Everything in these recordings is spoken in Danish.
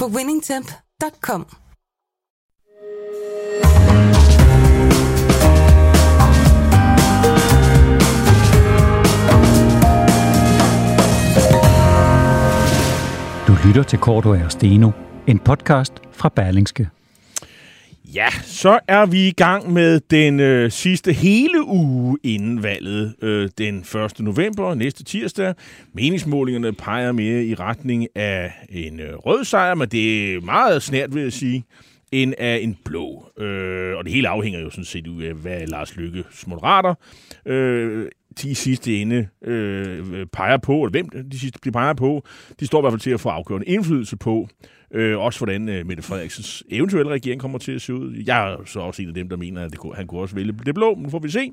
på winningtemp.com. Du lytter til Korto og Steno, en podcast fra Berlingske. Ja, så er vi i gang med den øh, sidste hele uge inden valget, øh, den 1. november, næste tirsdag. Meningsmålingerne peger mere i retning af en øh, rød sejr, men det er meget snært, vil jeg sige, end af en blå. Øh, og det hele afhænger jo sådan set af, hvad Lars Lykke moderater øh, de sidste ende øh, peger på, eller hvem de sidste de peger på, de står i hvert fald til at få afgørende indflydelse på, øh, også hvordan øh, Mette Frederiksens eventuelle regering kommer til at se ud. Jeg er så også en af dem, der mener, at det kunne, han kunne også vælge det blå, men nu får vi se.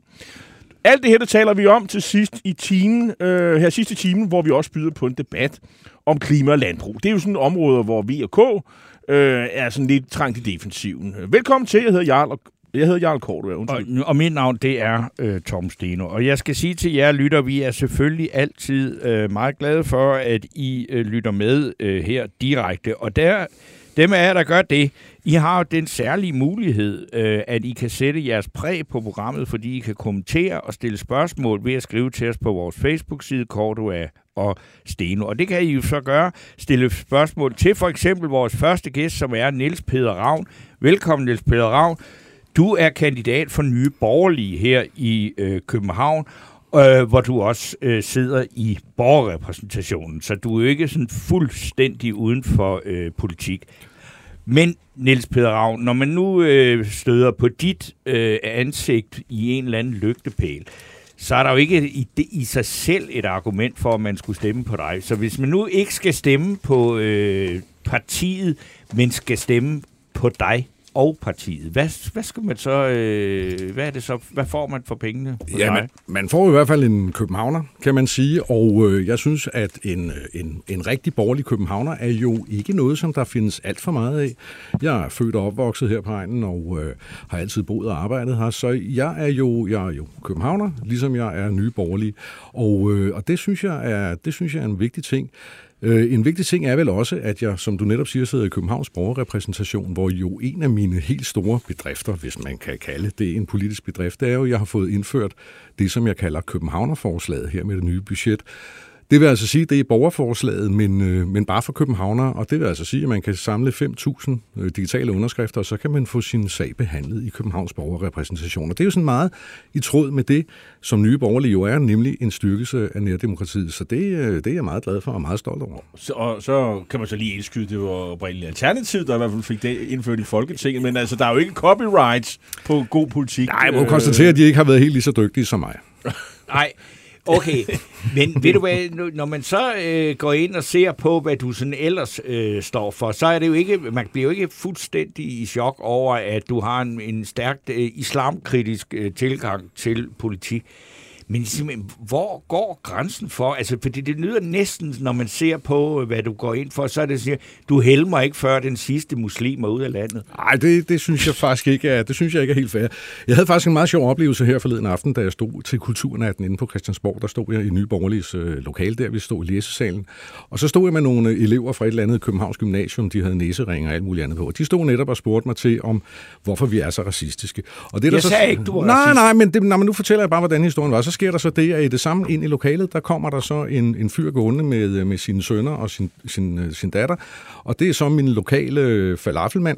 Alt det her, det taler vi om til sidst i timen, øh, her sidste timen, hvor vi også byder på en debat om klima og landbrug. Det er jo sådan et område, hvor V og K øh, er sådan lidt trængt i defensiven. Velkommen til, jeg hedder Jarl, og jeg hedder Jarl Kortua, og, og mit navn, det er øh, Tom Steno. Og jeg skal sige til jer lytter, vi er selvfølgelig altid øh, meget glade for, at I øh, lytter med øh, her direkte. Og der, dem af jer, der gør det, I har den særlige mulighed, øh, at I kan sætte jeres præg på programmet, fordi I kan kommentere og stille spørgsmål ved at skrive til os på vores Facebook-side, Kortua og Steno. Og det kan I jo så gøre, stille spørgsmål til for eksempel vores første gæst, som er Niels Peder Ravn. Velkommen, Niels Peder Ravn. Du er kandidat for Nye Borgerlige her i øh, København, øh, hvor du også øh, sidder i borgerrepræsentationen, så du er jo ikke sådan fuldstændig uden for øh, politik. Men Niels Peder Ravn, når man nu øh, støder på dit øh, ansigt i en eller anden lygtepæl, så er der jo ikke i, det, i sig selv et argument for, at man skulle stemme på dig. Så hvis man nu ikke skal stemme på øh, partiet, men skal stemme på dig, og partiet. Hvad, hvad skal man så, øh, hvad er det så, hvad får man for pengene? Ja, man, man får i hvert fald en københavner, kan man sige, og øh, jeg synes, at en, en, en rigtig borgerlig københavner er jo ikke noget, som der findes alt for meget af. Jeg er født og opvokset her på egnen, og øh, har altid boet og arbejdet her, så jeg er jo, jeg er jo københavner, ligesom jeg er nyborgerlig, og, øh, og det, synes jeg er, det synes jeg er en vigtig ting. Øh, en vigtig ting er vel også, at jeg, som du netop siger, sidder i Københavns borgerrepræsentation, hvor jo en af mine helt store bedrifter, hvis man kan kalde det en politisk bedrift, det er jo, at jeg har fået indført det, som jeg kalder Københavnerforslaget her med det nye budget, det vil altså sige, at det er borgerforslaget, men, øh, men bare for københavnere, og det vil altså sige, at man kan samle 5.000 øh, digitale underskrifter, og så kan man få sin sag behandlet i Københavns borgerrepræsentation. Og det er jo sådan meget i tråd med det, som nye borgerlige jo er, nemlig en styrkelse af nærdemokratiet. Så det, øh, det er jeg meget glad for og meget stolt over. Så, og så kan man så lige indskyde, det var oprindeligt alternativ, der i hvert fald fik det indført i Folketinget, men altså, der er jo ikke copyrights på god politik. Nej, jeg må konstatere, at de ikke har været helt lige så dygtige som mig. Nej, Okay, men ved du hvad, når man så øh, går ind og ser på, hvad du sådan ellers øh, står for, så er det jo ikke, man bliver jo ikke fuldstændig i chok over, at du har en, en stærkt øh, islamkritisk øh, tilgang til politik. Men hvor går grænsen for? Altså, fordi det lyder næsten, når man ser på, hvad du går ind for, så er det siger, du helmer ikke før den sidste muslim er ud af landet. Nej, det, det synes jeg faktisk ikke er, det synes jeg ikke er helt fair. Jeg havde faktisk en meget sjov oplevelse her forleden aften, da jeg stod til kulturnatten inde på Christiansborg. Der stod jeg i Nye Borgerliges øh, lokal der, vi stod i læsesalen. Og så stod jeg med nogle elever fra et eller andet Københavns Gymnasium, de havde næseringer og alt muligt andet på. Og de stod netop og spurgte mig til, om hvorfor vi er så racistiske. Og det, jeg der sagde så, ikke, du var Nej, racist. nej, men, det, nej, men nu fortæller jeg bare, hvordan historien var. Så sker der så det, at i det samme ind i lokalet, der kommer der så en, en fyr gående med, med sine sønner og sin, sin, øh, sin datter, og det er så min lokale øh, falafelmand,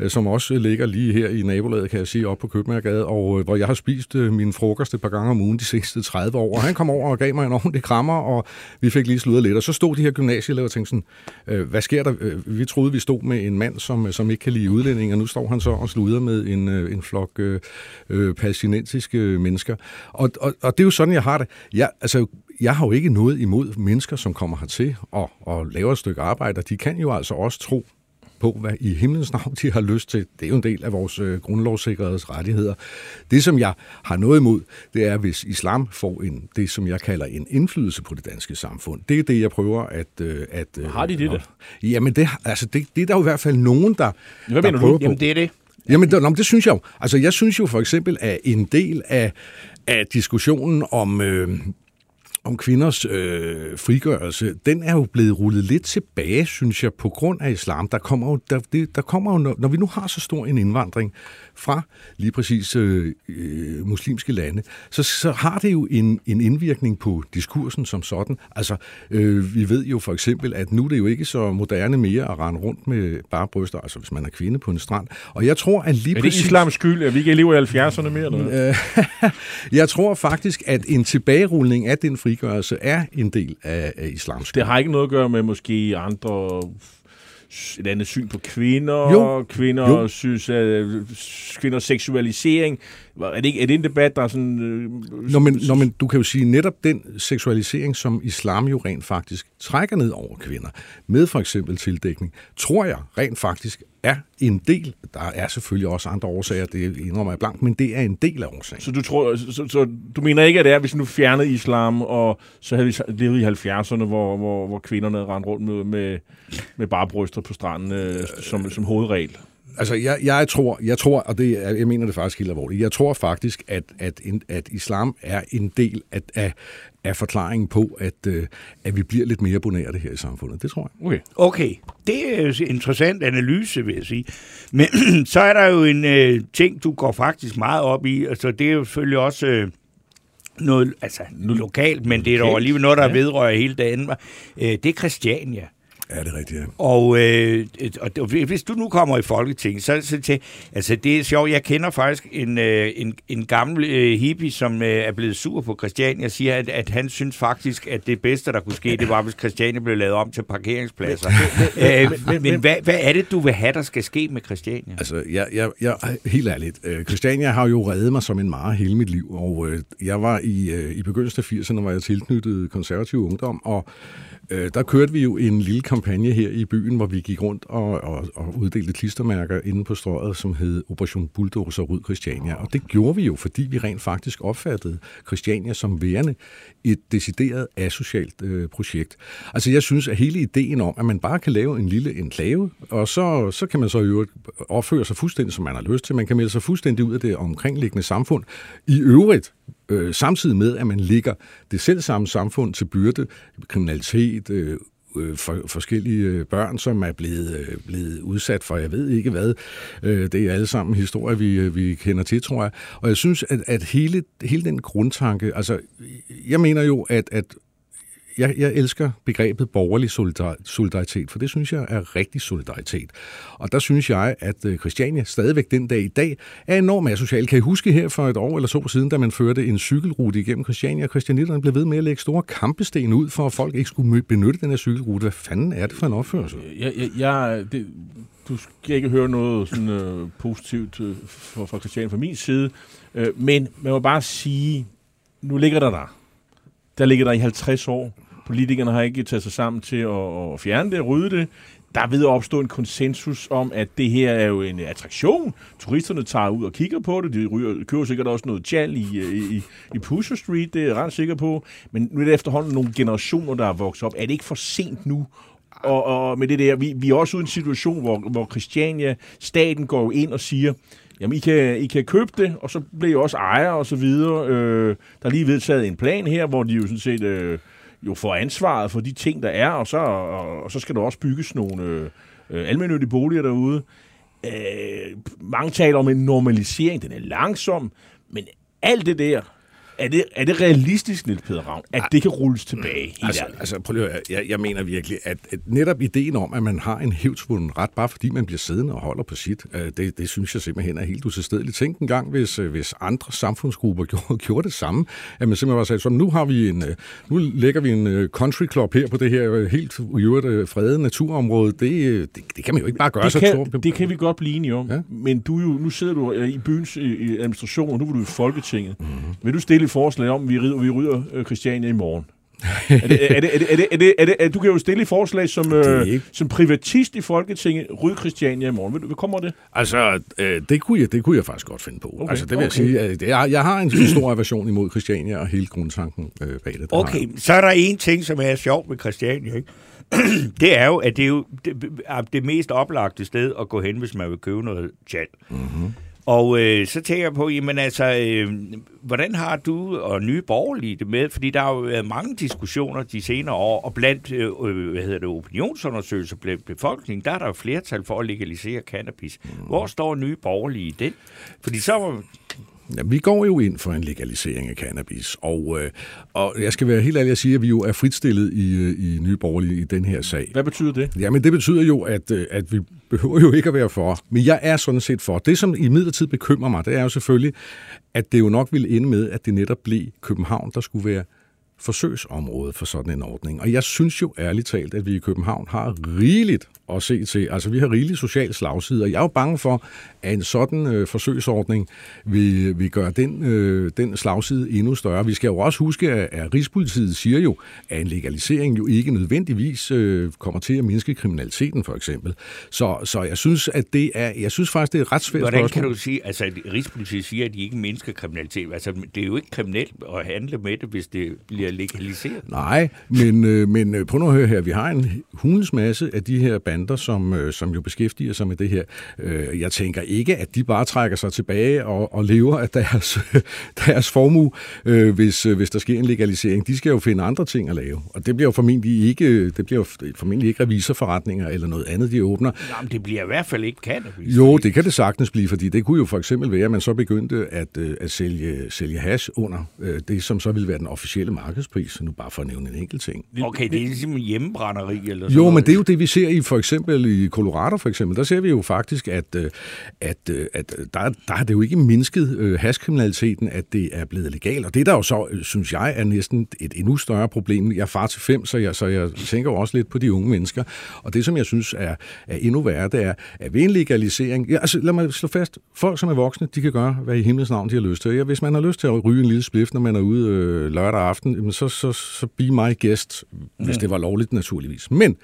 Øh, som også ligger lige her i nabolaget, kan jeg sige, op på Købmagergade, og øh, hvor jeg har spist øh, min frokost et par gange om ugen de sidste 30 år. Og han kom over og gav mig en ordentlig krammer, og vi fik lige sludret lidt. Og så stod de her gymnasieelever og tænkte sådan, hvad sker der? Vi troede, vi stod med en mand, som, som ikke kan lide udlænding, og nu står han så og sluder med en, en flok øh, palæstinensiske mennesker. Og, og, og det er jo sådan, jeg har det. Jeg, altså, jeg har jo ikke noget imod mennesker, som kommer hertil og, og laver et stykke arbejde, de kan jo altså også tro på, hvad i himlens navn de har lyst til. Det er jo en del af vores øh, grundlovssikrede rettigheder. Det, som jeg har noget imod, det er, hvis islam får en, det, som jeg kalder en indflydelse på det danske samfund. Det er det, jeg prøver at... Øh, at øh, Har de det der? Jamen, det, altså, det, det er der jo i hvert fald nogen, der, Hvad der mener du? på. Jamen, det er det. Jamen, det, nå, det synes jeg jo. Altså, jeg synes jo for eksempel, at en del af, af diskussionen om, øh, om kvinders øh, frigørelse, den er jo blevet rullet lidt tilbage, synes jeg, på grund af islam. Der kommer jo, der, det, der kommer jo når, når vi nu har så stor en indvandring fra lige præcis øh, øh, muslimske lande, så, så har det jo en, en indvirkning på diskursen som sådan. Altså, øh, vi ved jo for eksempel, at nu er det jo ikke så moderne mere at rende rundt med bare bryster, altså hvis man er kvinde på en strand. Og jeg tror, at lige Er det præcis... islams skyld, at vi ikke lever i 70'erne mere? Eller jeg tror faktisk, at en tilbagerulning af den frigørelse er en del af, af islams. Det har ikke noget at gøre med måske andre et andet syn på kvinder, Jo. kvinder Jo. synes at kvinders seksualisering. Er det, ikke, er det en debat, der er sådan... Øh, Nå, men, nå, men du kan jo sige, netop den seksualisering, som islam jo rent faktisk trækker ned over kvinder, med for eksempel tildækning, tror jeg rent faktisk er en del. Der er selvfølgelig også andre årsager, det indrømmer jeg blankt, men det er en del af årsagen. Så du, tror, så, så, så du mener ikke, at det er, hvis nu fjernede islam, og så havde vi levet i 70'erne, hvor, hvor, hvor kvinderne rendte rundt med, med, med bare bryster på stranden øh, som, som hovedregel? Altså, jeg, jeg tror, jeg tror, og det jeg mener det faktisk helt alvorligt, jeg tror faktisk, at, at, at islam er en del af, af, af forklaringen på, at, øh, at vi bliver lidt mere abonnerte her i samfundet. Det tror jeg. Okay. Okay, det er en interessant analyse, vil jeg sige. Men så er der jo en øh, ting, du går faktisk meget op i. Altså, det er jo selvfølgelig også øh, noget altså, lokalt, men det er dog alligevel noget, der ja. vedrører hele Danmark. Øh, det er Christiania. Ja, det er rigtigt, ja. Og, øh, og hvis du nu kommer i Folketinget, så, så til, altså det er sjovt, jeg kender faktisk en, øh, en, en gammel øh, hippie, som øh, er blevet sur på Christiania, siger, at, at han synes faktisk, at det bedste, der kunne ske, det var, hvis Christiania blev lavet om til parkeringspladser. øh, men, men hvad, hvad er det, du vil have, der skal ske med Christiania? Altså, jeg, jeg, jeg, helt ærligt, øh, Christiania har jo reddet mig som en mare hele mit liv, og øh, jeg var i, øh, i begyndelsen af 80'erne, var jeg tilknyttet konservativ ungdom, og øh, der kørte vi jo en lille kampagne her i byen, hvor vi gik rundt og, og, og uddelte klistermærker inde på strøget, som hed Operation Bulldozer Ryd Christiania. Og det gjorde vi jo, fordi vi rent faktisk opfattede Christiania som værende et decideret asocialt øh, projekt. Altså jeg synes, at hele ideen om, at man bare kan lave en lille enklave, og så, så kan man så i øvrigt opføre sig fuldstændig, som man har lyst til. Man kan melde sig fuldstændig ud af det omkringliggende samfund. I øvrigt, øh, samtidig med, at man ligger det selv samme samfund til byrde, kriminalitet, øh, øh for, forskellige øh, børn, som er blevet, øh, blevet udsat for, jeg ved ikke hvad. Øh, det er alle sammen historier, vi, øh, vi kender til, tror jeg. Og jeg synes, at, at hele, hele den grundtanke, altså, jeg mener jo, at, at jeg, jeg elsker begrebet borgerlig solidaritet, for det synes jeg er rigtig solidaritet. Og der synes jeg, at øh, Christiania stadigvæk den dag i dag er enormt asocial. Kan I huske her for et år eller så siden, da man førte en cykelrute igennem Christiania, og Christianitterne blev ved med at lægge store kampesten ud, for at folk ikke skulle benytte den her cykelrute. Hvad fanden er det for en opførsel? Øh, jeg, jeg, jeg, det, du skal ikke høre noget sådan, øh, positivt øh, fra, fra Christian fra min side, øh, men man må bare sige, nu ligger der der. Der ligger der i 50 år. Politikerne har ikke taget sig sammen til at, at fjerne det, rydde det. Der er ved at opstå en konsensus om, at det her er jo en attraktion. Turisterne tager ud og kigger på det. De ryger, køber sikkert også noget tjal øh, i, i, i Pusher Street, det er jeg ret sikker på. Men nu er det efterhånden nogle generationer, der er vokset op. Er det ikke for sent nu og, og med det der, vi, vi er også ude i en situation, hvor, hvor Christiania, staten går jo ind og siger, jamen I kan, I kan købe det, og så bliver I også ejer og så videre. Øh, der er lige vedtaget en plan her, hvor de jo sådan set øh, jo får ansvaret for de ting, der er, og så, og, og så skal der også bygges nogle øh, øh, almindelige boliger derude. Øh, mange taler om en normalisering, den er langsom, men alt det der, er det, er det realistisk, Niels Peder Ravn, at det kan rulles tilbage? Altså, ærligt? altså prøv lige at jeg, jeg mener virkelig, at, at netop ideen om, at man har en hævdsvunden ret, bare fordi man bliver siddende og holder på sit, øh, det, det synes jeg simpelthen er helt utilstedeligt. Tænk en gang, hvis, øh, hvis andre samfundsgrupper gjorde, gjorde det samme, at man simpelthen bare sagde, så nu har vi en, øh, nu lægger vi en øh, country club her på det her øh, helt øvrigt øh, fredede naturområde. Det, øh, det, det kan man jo ikke bare gøre det så kan, stort. det kan vi godt blive enige om. Ja. Men du jo, nu sidder du øh, i byens i administration, og nu er du i Folketinget. Mhm. Mm-hmm. Vil du stille et forslag om, at vi rydder, vi rydder øh, Christiania i morgen? er det, er det, er det, er det, er det, er det, er, du kan jo stille et forslag som, øh, som privatist i Folketinget. Ryd Christiania i morgen. Hvad, hvad kommer det? Altså, øh, det, kunne jeg, det kunne jeg faktisk godt finde på. Okay, altså, det vil okay. jeg sige. At jeg, jeg har en stor aversion imod Christiania og hele grundtanken øh, bag det. har Okay, jeg. så er der en ting, som er sjov med Christiania, ikke? det er jo, at det er jo det, er det mest oplagte sted at gå hen, hvis man vil købe noget tjal. Mm-hmm. Og øh, så tænker jeg på, jamen altså, øh, hvordan har du og nye borgerlige det med? Fordi der har jo været mange diskussioner de senere år, og blandt øh, øh, hvad hedder det, opinionsundersøgelser blandt befolkningen, der er der jo flertal for at legalisere cannabis. Mm. Hvor står nye borgerlige i det? Fordi så var Ja, vi går jo ind for en legalisering af cannabis, og, øh, og jeg skal være helt ærlig at sige, at vi jo er fritstillet i, øh, i Nye Borgerlige i den her sag. Hvad betyder det? Jamen, det betyder jo, at, øh, at vi behøver jo ikke at være for. Men jeg er sådan set for. Det, som i midlertid bekymrer mig, det er jo selvfølgelig, at det jo nok ville ende med, at det netop blev København, der skulle være forsøgsområde for sådan en ordning. Og jeg synes jo ærligt talt, at vi i København har rigeligt at se til. Altså, vi har rigeligt social slagside, og jeg er jo bange for, at en sådan øh, forsøgsordning vil, vil gøre den, øh, den slagside endnu større. Vi skal jo også huske, at, at Rigspolitiet siger jo, at en legalisering jo ikke nødvendigvis øh, kommer til at mindske kriminaliteten, for eksempel. Så, så jeg synes, at det er, jeg synes faktisk, det er et ret svært Hvordan spørgsmål. kan du sige, altså at Rigspolitiet siger, at de ikke mindsker kriminalitet? Altså, det er jo ikke kriminelt at handle med det, hvis det bliver legaliseret. Nej, men, øh, men øh, prøv nu at høre her. Vi har en hulens masse af de her bander, som, øh, som jo beskæftiger sig med det her. Øh, jeg tænker ikke, at de bare trækker sig tilbage og, og lever af deres, deres formue, øh, hvis, øh, hvis der sker en legalisering. De skal jo finde andre ting at lave. Og det bliver jo formentlig ikke, det bliver jo formentlig ikke revisorforretninger eller noget andet, de åbner. Nå, men det bliver i hvert fald ikke cannabis. Jo, det kan det sagtens blive, fordi det kunne jo for eksempel være, at man så begyndte at, øh, at sælge, sælge hash under det, som så ville være den officielle markedspris, nu bare for at nævne en enkelt ting. Okay, det er ligesom hjemmebrænderi eller sådan Jo, noget. men det er jo det, vi ser i for eksempel i Colorado for eksempel. Der ser vi jo faktisk, at, øh, at, øh, at der, der har det jo ikke mindsket øh, hashkriminaliteten, at det er blevet legalt. Og det der jo så, øh, synes jeg, er næsten et endnu større problem. Jeg er far til fem, så jeg, så jeg tænker jo også lidt på de unge mennesker. Og det, som jeg synes er, er endnu værre, det er, at ved en legalisering... Ja, altså, lad mig slå fast. Folk, som er voksne, de kan gøre, hvad i himlens navn de har lyst til. Ja, hvis man har lyst til at ryge en lille splift, når man er ude øh, lørdag aften, så, så, så be my guest, hvis det var lovligt naturligvis. Men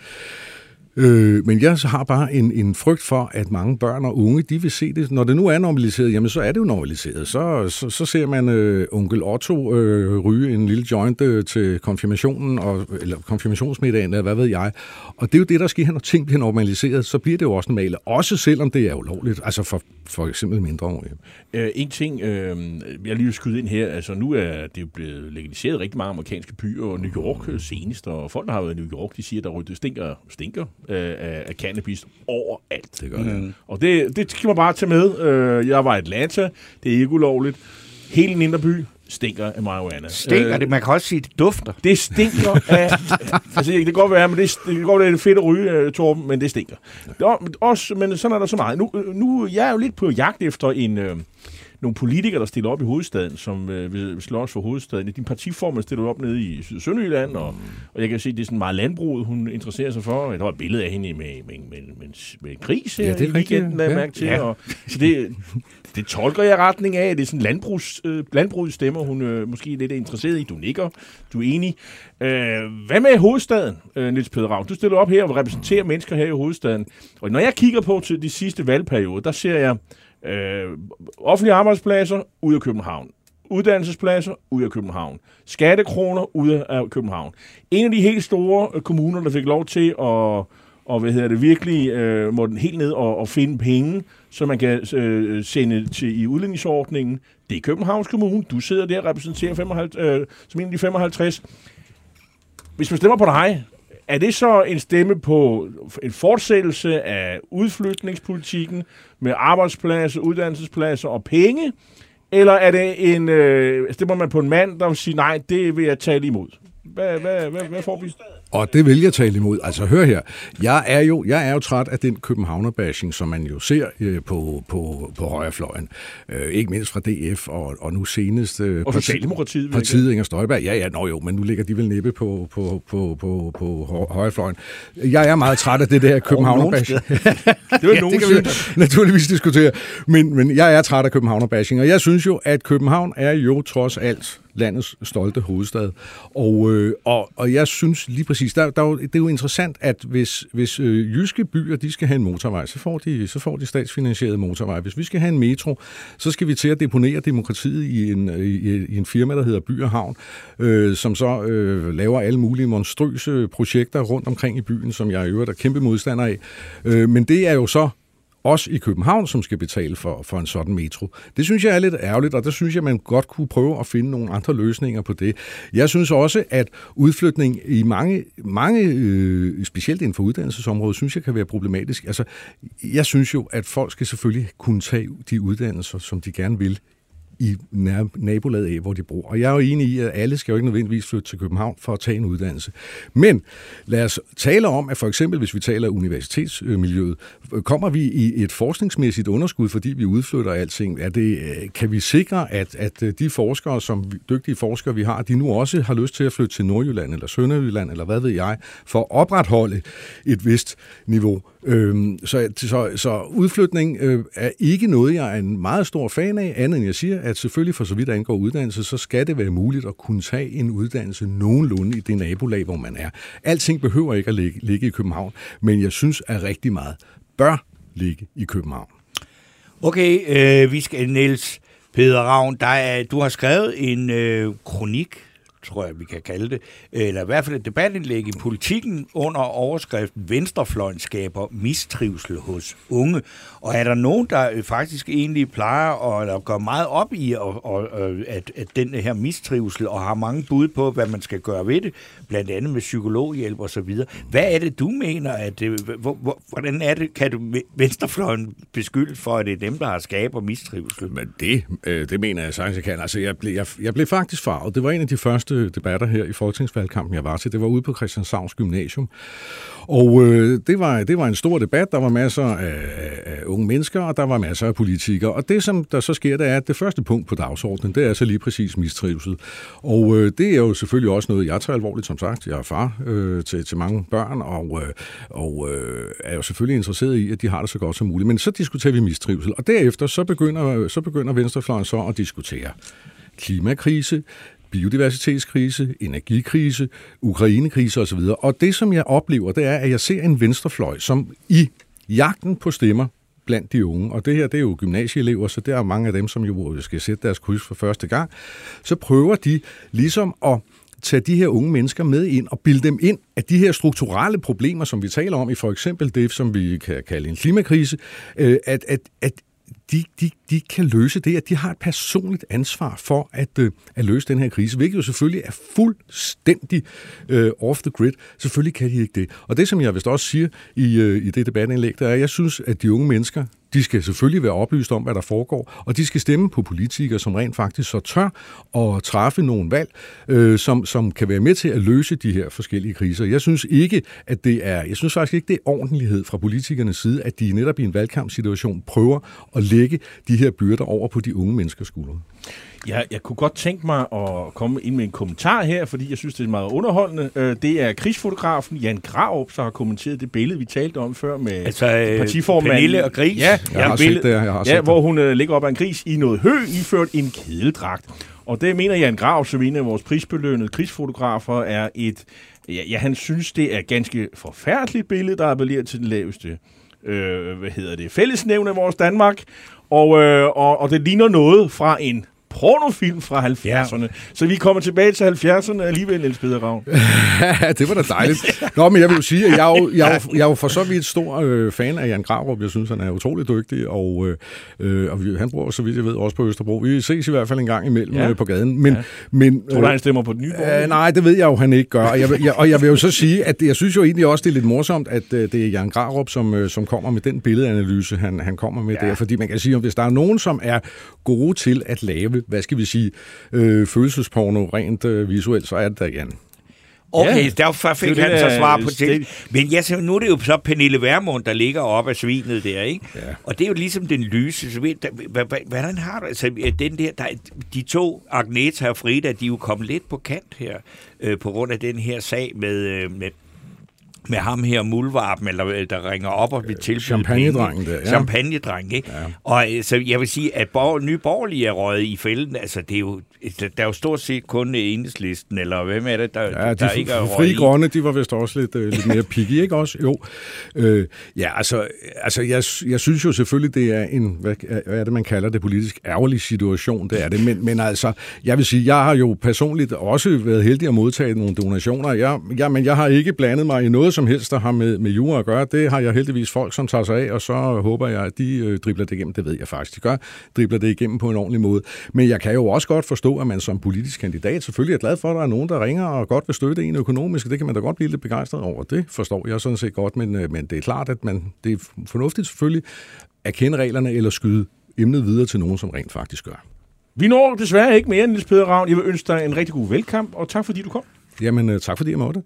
Øh, men jeg har bare en, en frygt for, at mange børn og unge, de vil se det. Når det nu er normaliseret, jamen så er det jo normaliseret. Så, så, så ser man øh, onkel Otto øh, ryge en lille joint øh, til konfirmationen, og, eller konfirmationsmiddagen, eller hvad ved jeg. Og det er jo det, der sker, når ting bliver normaliseret, så bliver det jo også normalt. Også selvom det er ulovligt, altså for, for eksempel mindreårige. Øh, en ting, øh, jeg lige vil skyde ind her, altså nu er det jo blevet legaliseret rigtig mange amerikanske byer, og New York øh, senest, og folk, der har været i New York, de siger, at der rydder- stinker, stinker øh, af, cannabis overalt. Det gør det. Og det, det skal man bare tage med. Øh, jeg var i Atlanta, det er ikke ulovligt. Hele den indre by stinker af marihuana. Stinker det? Man kan også sige, at det dufter. Det stinker af... altså, det kan godt være, men det, det kan godt være, det er fedt at ryge, øh, Torben, men det stinker. Ja. Også, men sådan er der så meget. Nu, øh, nu jeg er jo lidt på jagt efter en... Øh, nogle politikere, der stiller op i hovedstaden, som øh, vil slås for hovedstaden. Din partiformand stiller op nede i Syd- Sønderjylland, og, og jeg kan se, det er sådan meget landbruget, hun interesserer sig for. Der var et billede af hende med, med, med, med, med en gris her Ja, det er i weekenden, jeg ja. mærke til. Ja. Og, så det, det tolker jeg retning af, at det er sådan landbrugs, øh, landbrugets stemmer, hun øh, måske lidt er interesseret i. Du nikker, du er enig. Øh, hvad med hovedstaden, øh, Niels Peder Ravn? Du stiller op her og repræsenterer mennesker her i hovedstaden. Og når jeg kigger på til de sidste valgperioder, der ser jeg øh, offentlige arbejdspladser ud af København. Uddannelsespladser ud af København. Skattekroner ud af København. En af de helt store øh, kommuner, der fik lov til at og hvad hedder det, virkelig øh, må den helt ned og, og finde penge, så man kan øh, sende til i udlændingsordningen. Det er Københavns Kommune. Du sidder der og repræsenterer 55, øh, som en af de 55. Hvis man stemmer på dig, er det så en stemme på en fortsættelse af udflytningspolitikken med arbejdspladser, uddannelsespladser og penge? Eller er det en, øh, altså, stemmer man på en mand, der vil sige, nej, det vil jeg tale imod? Hvad, hvad, hvad, hvad får vi? Og det vil jeg tale imod. Altså hør her, jeg er jo, jeg er jo træt af den Københavner-bashing, som man jo ser øh, på, på, på højrefløjen. Øh, ikke mindst fra DF og, og nu senest... Øh, Og Socialdemokratiet, Partiet Inger Støjberg. Ja, ja, nå jo, men nu ligger de vel næppe på, på, på, på, på hø- højrefløjen. Jeg er meget træt af det der Københavner-bashing. Det vil Ja, nogen det kan vi naturligvis diskutere. Men, men jeg er træt af Københavner-bashing, og jeg synes jo, at København er jo trods alt landets stolte hovedstad. Og, øh, og, og jeg synes lige præcis, der, der, det er jo interessant, at hvis, hvis øh, jyske byer de skal have en motorvej, så får, de, så får de statsfinansieret motorvej. Hvis vi skal have en metro, så skal vi til at deponere demokratiet i en, øh, i, i en firma, der hedder By og Havn, øh, som så øh, laver alle mulige monstrøse projekter rundt omkring i byen, som jeg i øvrigt er kæmpe modstander af. Øh, men det er jo så os i København, som skal betale for, for en sådan metro. Det synes jeg er lidt ærgerligt, og der synes jeg, man godt kunne prøve at finde nogle andre løsninger på det. Jeg synes også, at udflytning i mange, mange øh, specielt inden for uddannelsesområdet, synes jeg kan være problematisk. Altså, jeg synes jo, at folk skal selvfølgelig kunne tage de uddannelser, som de gerne vil i nabolaget af, hvor de bor. Og jeg er jo enig i, at alle skal jo ikke nødvendigvis flytte til København for at tage en uddannelse. Men lad os tale om, at for eksempel, hvis vi taler universitetsmiljøet, kommer vi i et forskningsmæssigt underskud, fordi vi udflytter alting? Er det, øh, kan vi sikre, at, at øh, de forskere, som dygtige forskere vi har, de nu også har lyst til at flytte til Nordjylland eller Sønderjylland, eller hvad ved jeg, for at opretholde et vist niveau? Øhm, så, så, så udflytning øh, er ikke noget, jeg er en meget stor fan af, andet end jeg siger, at selvfølgelig for så vidt angår uddannelse, så skal det være muligt at kunne tage en uddannelse nogenlunde i det nabolag, hvor man er. Alting behøver ikke at ligge, ligge i København, men jeg synes, at rigtig meget bør ligge i København. Okay, øh, vi skal, Niels Peder Ravn, der er, du har skrevet en øh, kronik tror jeg, vi kan kalde det, eller i hvert fald et debatindlæg i politikken under overskriften Venstrefløjen skaber mistrivsel hos unge. Og er der nogen, der øh, faktisk egentlig plejer at, at går meget op i at, at, øh, at, at den her mistrivsel, og har mange bud på, hvad man skal gøre ved det, blandt andet med psykologhjælp og så videre. Hvad er det, du mener, at øh, hvordan er det, kan du Venstrefløjen beskylde for, at det er dem, der har skaber mistrivsel? Men det, det mener jeg sagtens, jeg kan. Altså, jeg blev, jeg, jeg blev faktisk farvet. Det var en af de første første debatter her i folketingsvalgkampen, jeg var til. Det var ude på Christianshavns Gymnasium. Og øh, det, var, det var en stor debat. Der var masser af, af unge mennesker, og der var masser af politikere. Og det, som der så sker, det er, at det første punkt på dagsordenen, det er så lige præcis mistrivsel. Og øh, det er jo selvfølgelig også noget, jeg tager alvorligt, som sagt. Jeg er far øh, til, til mange børn, og, øh, og øh, er jo selvfølgelig interesseret i, at de har det så godt som muligt. Men så diskuterer vi mistrivsel, og derefter så begynder, så begynder Venstrefløjen så at diskutere klimakrise, biodiversitetskrise, energikrise, Ukrainekrise osv. Og det, som jeg oplever, det er, at jeg ser en venstrefløj, som i jagten på stemmer blandt de unge, og det her det er jo gymnasieelever, så der er mange af dem, som jo skal sætte deres kryds for første gang, så prøver de ligesom at tage de her unge mennesker med ind og bilde dem ind, at de her strukturelle problemer, som vi taler om i for eksempel det, som vi kan kalde en klimakrise, øh, at, at, at de, de, de kan løse det, at de har et personligt ansvar for at, øh, at løse den her krise, hvilket jo selvfølgelig er fuldstændig øh, off the grid. Selvfølgelig kan de ikke det. Og det, som jeg vist også siger i, øh, i det debatindlæg, der er, at jeg synes, at de unge mennesker, de skal selvfølgelig være oplyst om, hvad der foregår, og de skal stemme på politikere, som rent faktisk så tør at træffe nogle valg, øh, som, som kan være med til at løse de her forskellige kriser. Jeg synes ikke, at det er, jeg synes faktisk ikke, det er ordentlighed fra politikernes side, at de netop i en valgkampsituation prøver at lægge de her byrder over på de unge menneskers skuldre. Ja, jeg kunne godt tænke mig at komme ind med en kommentar her, fordi jeg synes, det er meget underholdende. Øh, det er krigsfotografen Jan Graup, der har kommenteret det billede, vi talte om før med altså, øh, partiformanden. Pernille og Gris. Ja, jeg har billede, set det, jeg har ja, hvor hun uh, ligger op af en gris i noget hø, iført en kedeldragt. Og det mener Jan Grav, som en af vores prisbelønnede krigsfotografer, er et... Ja, ja, han synes, det er ganske forfærdeligt billede, der appellerer til den laveste øh, hvad hedder det, fællesnævn af vores Danmark. Og, øh, og, og det ligner noget fra en pornofilm fra 70'erne. Ja. Så vi kommer tilbage til 70'erne alligevel, Niels Peder Ravn. det var da dejligt. Nå, men jeg vil jo sige, at jeg er jo, jeg er jo, jeg er jo for så vidt stor øh, fan af Jan Gravrup. Jeg synes, han er utrolig dygtig, og, øh, øh og han bor, så vidt jeg ved, også på Østerbro. Vi ses i hvert fald en gang imellem ja. øh, på gaden. Men, ja. men, Tror du, han stemmer på den nye øh, Nej, det ved jeg jo, han ikke gør. Og jeg, jeg, og jeg vil jo så sige, at jeg synes jo egentlig også, det er lidt morsomt, at øh, det er Jan Gravrup, som, øh, som kommer med den billedanalyse, han, han kommer med ja. der. Fordi man kan sige, at hvis der er nogen, som er gode til at lave, hvad skal vi sige, øh, følelsesporno rent øh, visuelt, så er det der igen. Okay, ja, derfor fik han så svar på det. Men ja, så nu er det jo så Pernille Vermund, der ligger op af svinet der, ikke? Ja. Og det er jo ligesom den lyse. Der, hvordan har du... Altså, den der, der, de to, Agneta og Frida, de er jo kommet lidt på kant her, øh, på grund af den her sag med, øh, med med ham her, Mulvarpen, eller øh, der ringer op og vil tilbyde Champagnedrengen der, ja. Champagnedreng, ikke? Ja. Og øh, så jeg vil sige, at borg, nye borgerlige er røget i fælden, altså det er jo, der er jo stort set kun enhedslisten, eller hvem er det, der, Ja, de der ikke er frie røget i? grønne, de var vist også lidt, øh, lidt mere picky, ikke også? Jo. Øh, ja, altså, altså jeg, jeg synes jo selvfølgelig, det er en, hvad, hvad er det, man kalder det politisk ærgerlig situation, det er det. Men, men altså, jeg vil sige, jeg har jo personligt også været heldig at modtage nogle donationer. Jeg, jeg, men jeg har ikke blandet mig i noget som helst, der har med, med jura at gøre. Det har jeg heldigvis folk, som tager sig af, og så håber jeg, at de øh, dribler det igennem. Det ved jeg faktisk, de gør. Dribler det igennem på en ordentlig måde. Men jeg kan jo også godt forstå, at man som politisk kandidat selvfølgelig er glad for, at der er nogen, der ringer og godt vil støtte en økonomisk. Det kan man da godt blive lidt begejstret over. Det forstår jeg sådan set godt, men, øh, men det er klart, at man, det er fornuftigt selvfølgelig at kende reglerne eller skyde emnet videre til nogen, som rent faktisk gør. Vi når desværre ikke mere, Niels Peder Ravn. Jeg vil ønske dig en rigtig god velkamp, og tak fordi du kom. Jamen, øh, tak fordi jeg måtte.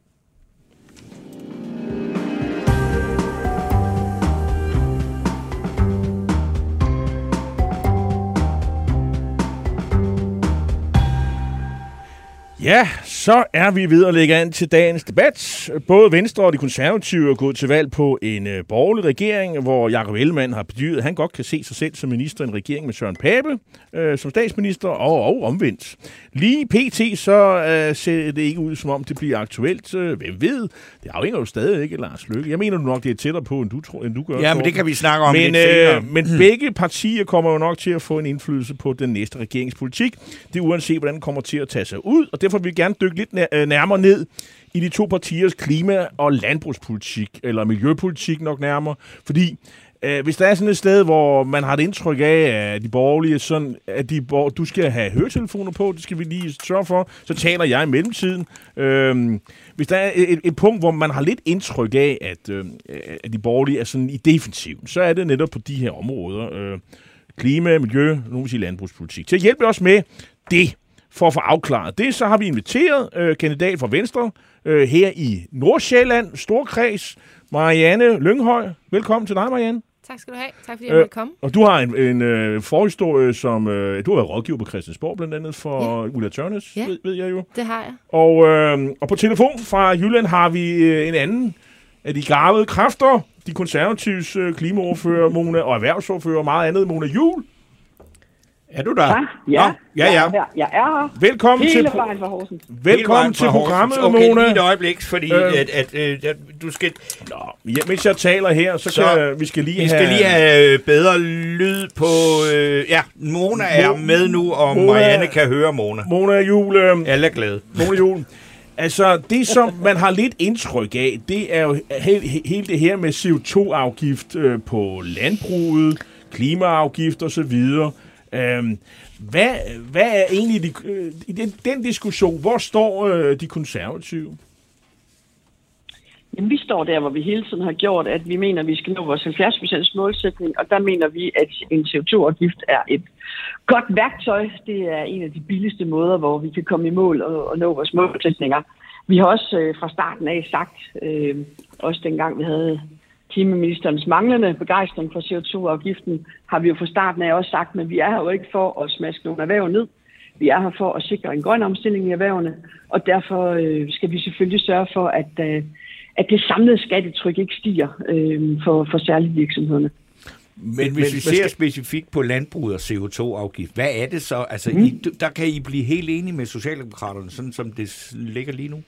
Ja, så er vi ved at lægge an til dagens debat. Både Venstre og de konservative er gået til valg på en øh, borgerlig regering, hvor Jakob Ellemann har bedyret, at han godt kan se sig selv som minister i en regering med Søren Pape øh, som statsminister, og, og omvendt. Lige pt. så øh, ser det ikke ud, som om det bliver aktuelt. Øh, hvem ved? Det afhænger jo stadig ikke Lars Løkke. Jeg mener nu nok, det er tættere på, end du, tror, end du gør. Ja, men det kan vi snakke om men, lidt senere. øh, men begge partier kommer jo nok til at få en indflydelse på den næste regeringspolitik. Det er uanset, hvordan den kommer til at tage sig ud, og derfor vil vi gerne dykke lidt øh, nærmere ned i de to partiers klima- og landbrugspolitik, eller miljøpolitik nok nærmere, fordi øh, hvis der er sådan et sted, hvor man har et indtryk af, at de borgerlige, sådan, at de, bor- du skal have høretelefoner på, det skal vi lige sørge for, så taler jeg i mellemtiden. Øh, hvis der er et, et punkt, hvor man har lidt indtryk af, at, øh, at de borgerlige er sådan i defensiven, så er det netop på de her områder. Øh, klima, miljø, nu vil sige landbrugspolitik. Til at hjælpe os med det, for at få afklaret det, så har vi inviteret øh, kandidat for Venstre øh, her i Nordsjælland, Storkreds, Marianne Lynghøj. Velkommen til dig, Marianne. Tak skal du have. Tak fordi jeg måtte komme. Og du har en, en øh, forhistorie, som... Øh, du har været rådgiver på Christiansborg, blandt andet for ja. Ulla Tørnes, Ja. ved, ved jeg jo. Det har jeg. Og, øh, og på telefon fra Jylland har vi øh, en anden af de garvede kræfter, de konservatives øh, klimaordfører, Mona, og erhvervsordfører og meget andet, Mona Jul. Er du der? Ja, ja, Nå, ja, ja. Jeg er, her. jeg er her. Velkommen til, Hele pro- vejen fra Horsens. velkommen til programmet, okay, Mona. lige et øjeblik, fordi Øh. øh. at, at, øh, at du skal, Nå, ja, mens jeg taler her, så, Så kan vi skal lige vi have... skal lige have øh, bedre lyd på... Øh, ja, Mona er Mo- med nu, og Mona- Marianne kan høre Mona. Mona Jul, øh, Alle er glade. Mona Jul. Altså, det som man har lidt indtryk af, det er jo he- he- hele det her med CO2-afgift øh, på landbruget, klimaafgift og så videre. Øhm, hvad, hvad er egentlig de, øh, i den, den diskussion, hvor står øh, de konservative? Jamen, vi står der, hvor vi hele tiden har gjort, at vi mener, at vi skal nå vores 70% målsætning, og der mener vi, at en CO2-afgift er et godt værktøj. Det er en af de billigste måder, hvor vi kan komme i mål og, og nå vores målsætninger. Vi har også øh, fra starten af sagt, øh, også dengang vi havde klimaministerens manglende begejstring for CO2-afgiften, har vi jo fra starten af også sagt, men vi er her jo ikke for at smaske nogle erhverv ned. Vi er her for at sikre en grøn omstilling i erhvervene, og derfor øh, skal vi selvfølgelig sørge for, at, øh, at det samlede skattetryk ikke stiger øh, for, for særlige virksomhederne. Men, men hvis vi ser specifikt på landbruget og CO2-afgift, hvad er det så? Altså, mm. I, der kan I blive helt enige med Socialdemokraterne, sådan som det ligger lige nu?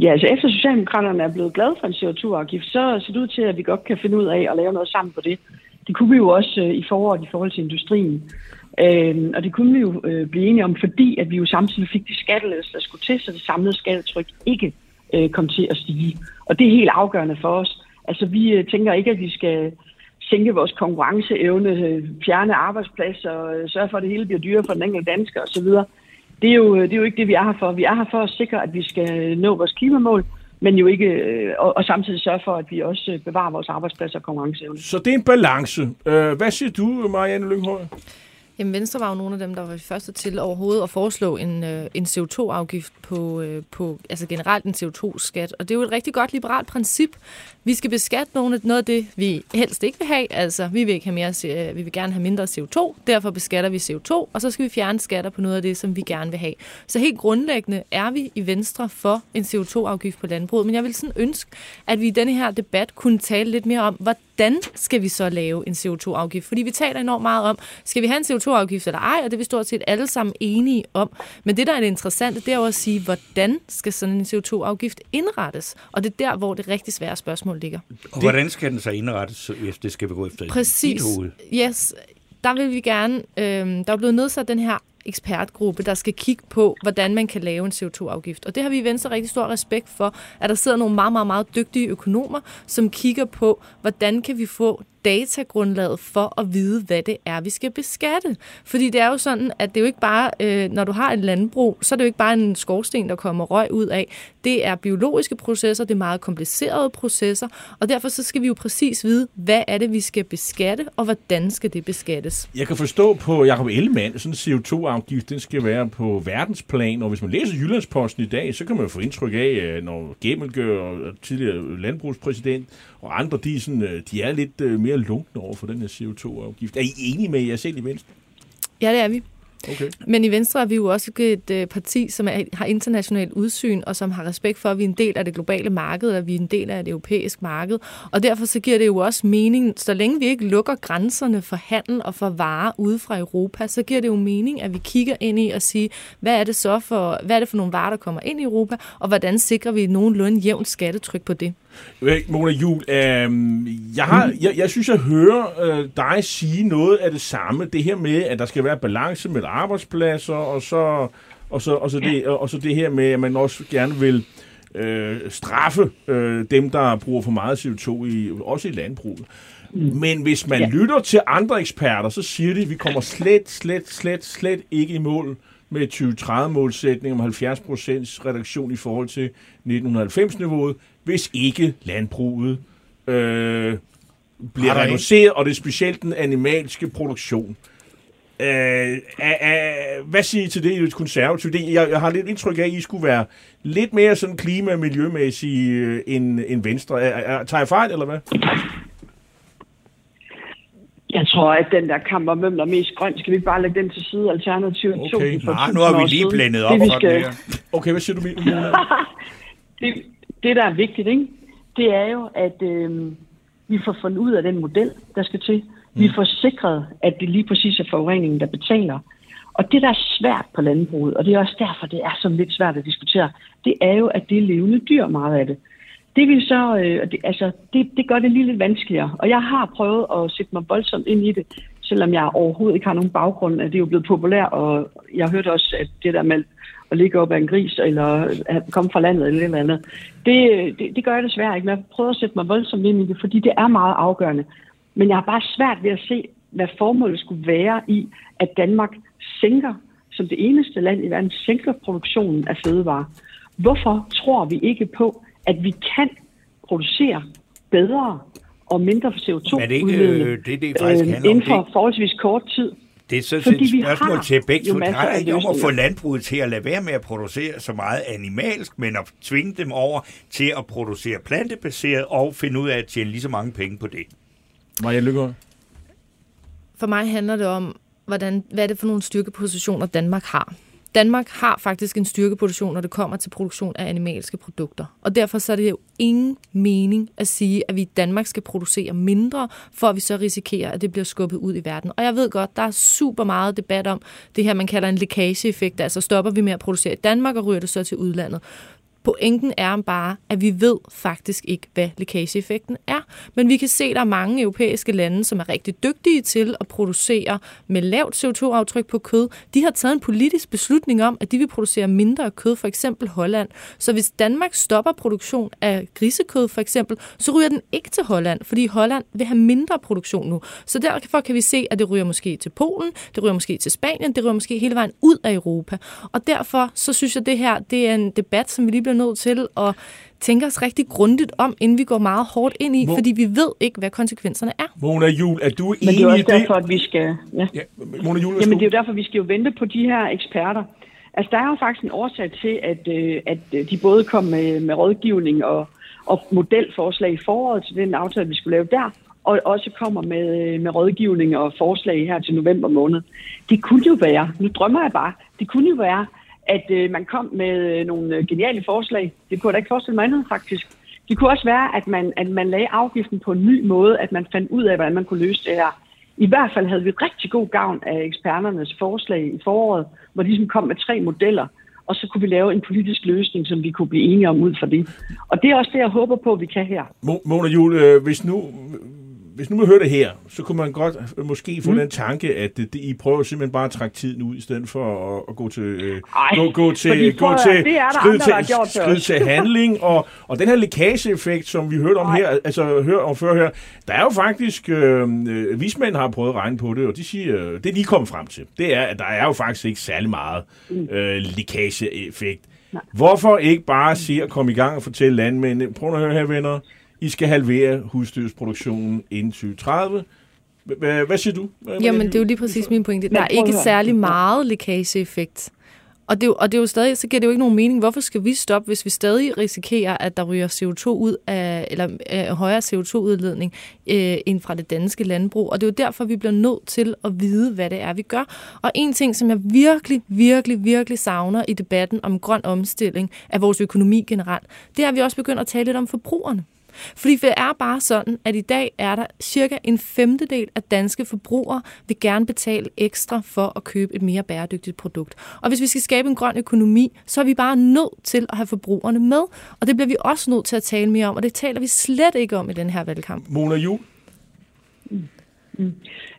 Ja, altså efter Socialdemokraterne er blevet glade for en CO2-afgift, så ser det ud til, at vi godt kan finde ud af at lave noget sammen på det. Det kunne vi jo også øh, i foråret i forhold til industrien. Øh, og det kunne vi jo øh, blive enige om, fordi at vi jo samtidig fik de skattelettelser, der skulle til, så det samlede skattetryk ikke øh, kom til at stige. Og det er helt afgørende for os. Altså vi øh, tænker ikke, at vi skal sænke vores konkurrenceevne, øh, fjerne arbejdspladser, øh, sørge for, at det hele bliver dyrere for den enkelte dansker osv. Det er, jo, det er jo ikke det, vi er her for. Vi er her for at sikre, at vi skal nå vores klimamål, men jo ikke, øh, og, og samtidig sørge for, at vi også bevarer vores arbejdspladser og konkurrenceevne. Så det er en balance. Øh, hvad siger du, Marianne Lynghøj? Jamen, Venstre var jo nogle af dem, der var de første til overhovedet at foreslå en, øh, en CO2-afgift på, øh, på, altså generelt en CO2-skat. Og det er jo et rigtig godt liberalt princip. Vi skal beskatte nogle, noget af det, vi helst ikke vil have. Altså, vi vil, ikke have mere, vi vil gerne have mindre CO2, derfor beskatter vi CO2, og så skal vi fjerne skatter på noget af det, som vi gerne vil have. Så helt grundlæggende er vi i Venstre for en CO2-afgift på landbruget, men jeg vil sådan ønske, at vi i denne her debat kunne tale lidt mere om, hvordan hvordan skal vi så lave en CO2-afgift? Fordi vi taler enormt meget om, skal vi have en CO2-afgift eller ej, og det er vi stort set alle sammen enige om. Men det, der er det interessante, det er jo at sige, hvordan skal sådan en CO2-afgift indrettes? Og det er der, hvor det rigtig svære spørgsmål ligger. Og hvordan skal den så indrettes, hvis det skal gå efter Præcis. dit hoved? Yes. Der vil vi gerne, øh, der er blevet nedsat den her ekspertgruppe, der skal kigge på, hvordan man kan lave en CO2-afgift. Og det har vi i Venstre rigtig stor respekt for, at der sidder nogle meget, meget, meget dygtige økonomer, som kigger på, hvordan kan vi få datagrundlaget for at vide, hvad det er, vi skal beskatte. Fordi det er jo sådan, at det er jo ikke bare, øh, når du har et landbrug, så er det jo ikke bare en skorsten, der kommer røg ud af. Det er biologiske processer, det er meget komplicerede processer, og derfor så skal vi jo præcis vide, hvad er det, vi skal beskatte, og hvordan skal det beskattes. Jeg kan forstå på Jacob Ellemann, sådan en CO2-afgift, den skal være på verdensplan, og hvis man læser Jyllandsposten i dag, så kan man jo få indtryk af, øh, når Gemmelgør og tidligere landbrugspræsident og andre, de sådan, øh, de er lidt øh, mere lunkne over for den her CO2-afgift. Er I enige med jer selv i Venstre? Ja, det er vi. Okay. Men i Venstre er vi jo også et øh, parti, som er, har internationalt udsyn, og som har respekt for, at vi er en del af det globale marked, og vi er en del af det europæiske marked. Og derfor så giver det jo også mening, så længe vi ikke lukker grænserne for handel og for varer ude fra Europa, så giver det jo mening, at vi kigger ind i og siger, hvad er det så for, hvad er det for nogle varer, der kommer ind i Europa, og hvordan sikrer vi nogenlunde jævnt skattetryk på det? Mona Jul, øh, jeg, har, jeg, jeg synes, jeg hører øh, dig sige noget af det samme. Det her med, at der skal være balance med arbejdspladser, og så, og så, og så, det, og så det her med, at man også gerne vil øh, straffe øh, dem, der bruger for meget CO2, i, også i landbruget. Men hvis man ja. lytter til andre eksperter, så siger de, at vi kommer slet, slet, slet, slet ikke i mål med 2030-målsætning om 70% reduktion i forhold til 1990-niveauet, hvis ikke landbruget øh, bliver reduceret, og det er specielt den animalske produktion. Øh, er, er, hvad siger I til det konservative? Det, jeg, jeg har lidt indtryk af, at I skulle være lidt mere sådan klima- og miljømæssige øh, end, end Venstre. Er, er, tager jeg fejl, eller hvad? Jeg tror, at den der kamp om, hvem der er mest grøn, skal vi ikke bare lægge den til side alternativt? Okay. Nej, nu har vi lige blandet op det, for skal... Okay, hvad siger du, Mona? det, det, der er vigtigt, ikke? det er jo, at øh, vi får fundet ud af den model, der skal til. Vi får sikret, at det lige præcis er forureningen, der betaler. Og det, der er svært på landbruget, og det er også derfor, det er sådan lidt svært at diskutere, det er jo, at det er levende dyr meget af det. Det vil så, øh, det, altså, det, det gør det lige lidt vanskeligere. Og jeg har prøvet at sætte mig voldsomt ind i det, selvom jeg overhovedet ikke har nogen baggrund. Det er jo blevet populært, og jeg hørte også, at det der med at ligge op af en gris, eller at komme fra landet, eller eller andet, det, det, det gør jeg desværre ikke. Men jeg prøver at sætte mig voldsomt ind i det, fordi det er meget afgørende. Men jeg har bare svært ved at se, hvad formålet skulle være i, at Danmark sænker, som det eneste land i verden, sænker produktionen af fødevarer. Hvorfor tror vi ikke på, at vi kan producere bedre og mindre for CO2 Er det ikke øh, det, det faktisk handler om? inden for Det, forholdsvis kort tid? det er sådan set et vi spørgsmål har til begge to. Det handler ikke om at få landbruget til at lade være med at producere så meget animalsk, men at tvinge dem over til at producere plantebaseret og finde ud af at tjene lige så mange penge på det. Maja Lykker. For mig handler det om, hvordan, hvad er det for nogle styrkepositioner, Danmark har. Danmark har faktisk en styrkeposition, når det kommer til produktion af animalske produkter. Og derfor så er det jo ingen mening at sige, at vi i Danmark skal producere mindre, for at vi så risikerer, at det bliver skubbet ud i verden. Og jeg ved godt, der er super meget debat om det her, man kalder en lækageeffekt. Altså stopper vi med at producere i Danmark og ryger det så til udlandet. Pointen er bare, at vi ved faktisk ikke, hvad lækageeffekten er. Men vi kan se, at der er mange europæiske lande, som er rigtig dygtige til at producere med lavt CO2-aftryk på kød. De har taget en politisk beslutning om, at de vil producere mindre kød, for eksempel Holland. Så hvis Danmark stopper produktion af grisekød, for eksempel, så ryger den ikke til Holland, fordi Holland vil have mindre produktion nu. Så derfor kan vi se, at det ryger måske til Polen, det ryger måske til Spanien, det ryger måske hele vejen ud af Europa. Og derfor så synes jeg, at det her det er en debat, som vi lige bliver nødt til at tænke os rigtig grundigt om, inden vi går meget hårdt ind i, Hvor- fordi vi ved ikke, hvad konsekvenserne er. Mona Jul, er du Men enig det er jo i også det? derfor, at vi skal... Ja. Ja, Mona Jul, Jamen, det er jo derfor, vi skal jo vente på de her eksperter. Altså, der er jo faktisk en årsag til, at, øh, at de både kom med, med rådgivning og, og modelforslag i foråret til den aftale, vi skulle lave der, og også kommer med, øh, med rådgivning og forslag her til november måned. Det kunne jo være, nu drømmer jeg bare, det kunne jo være, at øh, man kom med øh, nogle øh, geniale forslag. Det kunne jeg da ikke forestille mig andet, faktisk. Det kunne også være, at man, at man lagde afgiften på en ny måde, at man fandt ud af, hvordan man kunne løse det her. I hvert fald havde vi rigtig god gavn af eksperternes forslag i foråret, hvor de ligesom kom med tre modeller, og så kunne vi lave en politisk løsning, som vi kunne blive enige om ud fra det. Og det er også det, jeg håber på, at vi kan her. Mona Jul, øh, hvis nu hvis nu man hører det her, så kunne man godt øh, måske få mm. den tanke, at det, det, I prøver simpelthen bare at trække tiden ud, i stedet for at, at gå til, øh, Ej, gå, gå til, gå til, har til, os. til handling, og, og den her lækageeffekt, som vi hørte om Nej. her, altså hør om før her, der er jo faktisk, øh, øh, vismænd har prøvet at regne på det, og de siger, øh, det de kommet frem til, det er, at der er jo faktisk ikke særlig meget Mm. øh, lækageeffekt. Hvorfor ikke bare se at komme i gang og fortælle landmændene, prøv at høre her venner, I skal halvere husdyrsproduktionen inden 2030. H- Hvad, siger du? Hvad- Jamen, det er jo lige præcis min pointe. Der er ikke særlig meget lækageeffekt. Og det, er jo- og det er jo stadig, så giver det jo ikke nogen mening. Hvorfor skal vi stoppe, hvis vi stadig risikerer, at der ryger CO2 ud af, eller øh, højere CO2-udledning øh, end fra det danske landbrug? Og det er jo derfor, vi bliver nødt til at vide, hvad det er, vi gør. Og en ting, som jeg virkelig, virkelig, virkelig savner i debatten om grøn omstilling af vores økonomi generelt, det er, at vi også begynder at tale lidt om forbrugerne. Fordi det er bare sådan, at i dag er der cirka en femtedel af danske forbrugere vil gerne betale ekstra for at købe et mere bæredygtigt produkt. Og hvis vi skal skabe en grøn økonomi, så er vi bare nødt til at have forbrugerne med. Og det bliver vi også nødt til at tale mere om, og det taler vi slet ikke om i den her valgkamp. Mona Jul?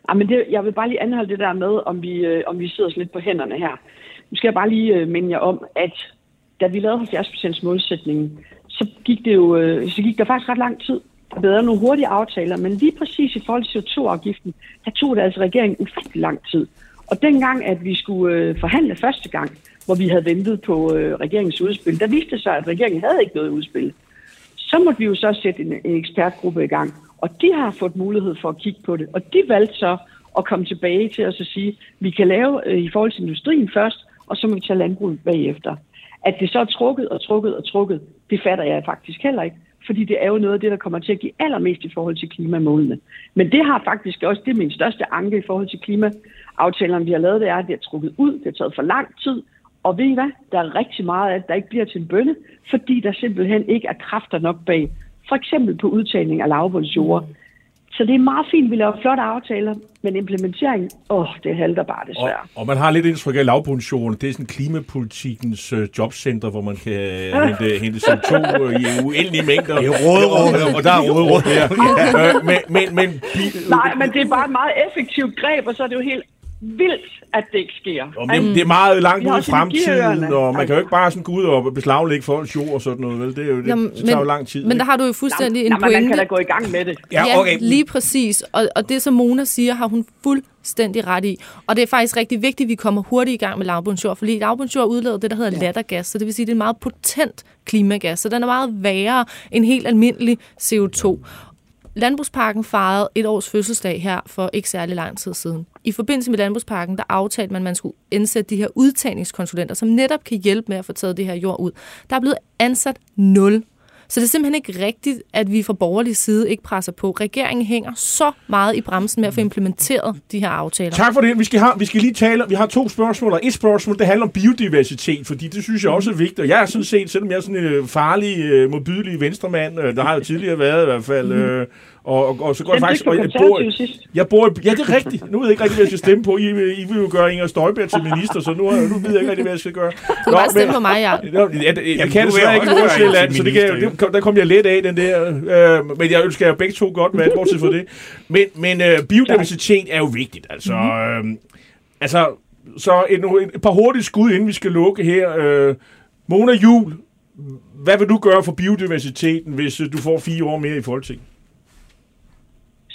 Ja, men det, jeg vil bare lige anholde det der med, om vi, øh, om vi sidder lidt på hænderne her. Nu skal jeg bare lige øh, minde jer om, at da vi lavede 70% målsætningen, så gik, det jo, øh, så gik der faktisk ret lang tid. Der blev nogle hurtige aftaler, men lige præcis i forhold til CO2-afgiften, der tog det altså regeringen ufattelig lang tid. Og dengang, at vi skulle øh, forhandle første gang, hvor vi havde ventet på øh, regeringens udspil, der viste det sig, at regeringen havde ikke noget udspil. Så måtte vi jo så sætte en, en ekspertgruppe i gang, og de har fået mulighed for at kigge på det. Og de valgte så at komme tilbage til os og sige, at vi kan lave i forhold til industrien først, og så må vi tage landbruget bagefter. At det så er trukket og trukket og trukket, det fatter jeg faktisk heller ikke. Fordi det er jo noget af det, der kommer til at give allermest i forhold til klimamålene. Men det har faktisk også, det er min største anke i forhold til klimaaftalerne, vi har lavet, det er, at det er trukket ud, det har taget for lang tid, og ved I hvad? Der er rigtig meget af det, der ikke bliver til en bønne, fordi der simpelthen ikke er kræfter nok bag. For eksempel på udtagning af lavbundsjord. Så det er meget fint, vi laver flotte aftaler, men implementering, åh, det halter bare Og, desværre. og man har lidt indtryk af lavbundsjorden. Det er sådan klimapolitikens øh, jobcenter, hvor man kan hente, hente CO2 i uendelige mængder. Det er råderum. Og, og der er råderum her. øh, men, men, men, Nej, men det er bare et meget effektivt greb, og så er det jo helt vildt, at det ikke sker. Og det, det er meget langt ude i fremtiden, og man kan jo ikke bare sådan gå ud og beslaglægge folks jord og sådan noget. Vel? Det, er jo, det, Jamen, tager jo lang tid. men ikke? der har du jo fuldstændig en Nå, men man pointe. kan da gå i gang med det. Ja, okay. lige præcis. Og, og det, som Mona siger, har hun fuldstændig ret i. Og det er faktisk rigtig vigtigt, at vi kommer hurtigt i gang med lavbundsjord, fordi lavbundsjord udleder det, der hedder ja. lattergas, så det vil sige, at det er en meget potent klimagas, så den er meget værre end helt almindelig CO2. Landbrugsparken fejrede et års fødselsdag her for ikke særlig lang tid siden. I forbindelse med Landbrugsparken, der aftalte man, at man skulle indsætte de her udtagningskonsulenter, som netop kan hjælpe med at få taget det her jord ud. Der er blevet ansat nul så det er simpelthen ikke rigtigt, at vi fra borgerlig side ikke presser på. Regeringen hænger så meget i bremsen med at få implementeret de her aftaler. Tak for det. Vi skal, have, vi skal lige tale, vi har to spørgsmål, og et spørgsmål, det handler om biodiversitet, fordi det synes jeg også er vigtigt. Og jeg er sådan set, selvom jeg er sådan en øh, farlig, øh, modbydelig venstremand, øh, der har jo tidligere været i hvert fald, øh, og, og, og så går jeg faktisk... det Og jeg bor, jeg bor, ja, det er rigtigt. Nu ved jeg ikke rigtig, hvad jeg skal stemme på. I, I vil jo gøre Inger Støjberg til minister, så nu, nu ved jeg ikke rigtig, hvad jeg skal gøre. Du kan bare stemme på mig. Nå, jeg, jeg, jeg Jamen, kan desværre ikke Nordsjælland, så det kan, det, der kom jeg let af, den der. Øh, men jeg ønsker jer begge to godt med, bortset fra det. Men, men øh, biodiversitet er jo vigtigt. Altså, Mhm. øh, altså så et, et par hurtige skud, inden vi skal lukke her. Øh, Mona Jul, hvad vil du gøre for biodiversiteten, hvis øh, du får fire år mere i Folketing?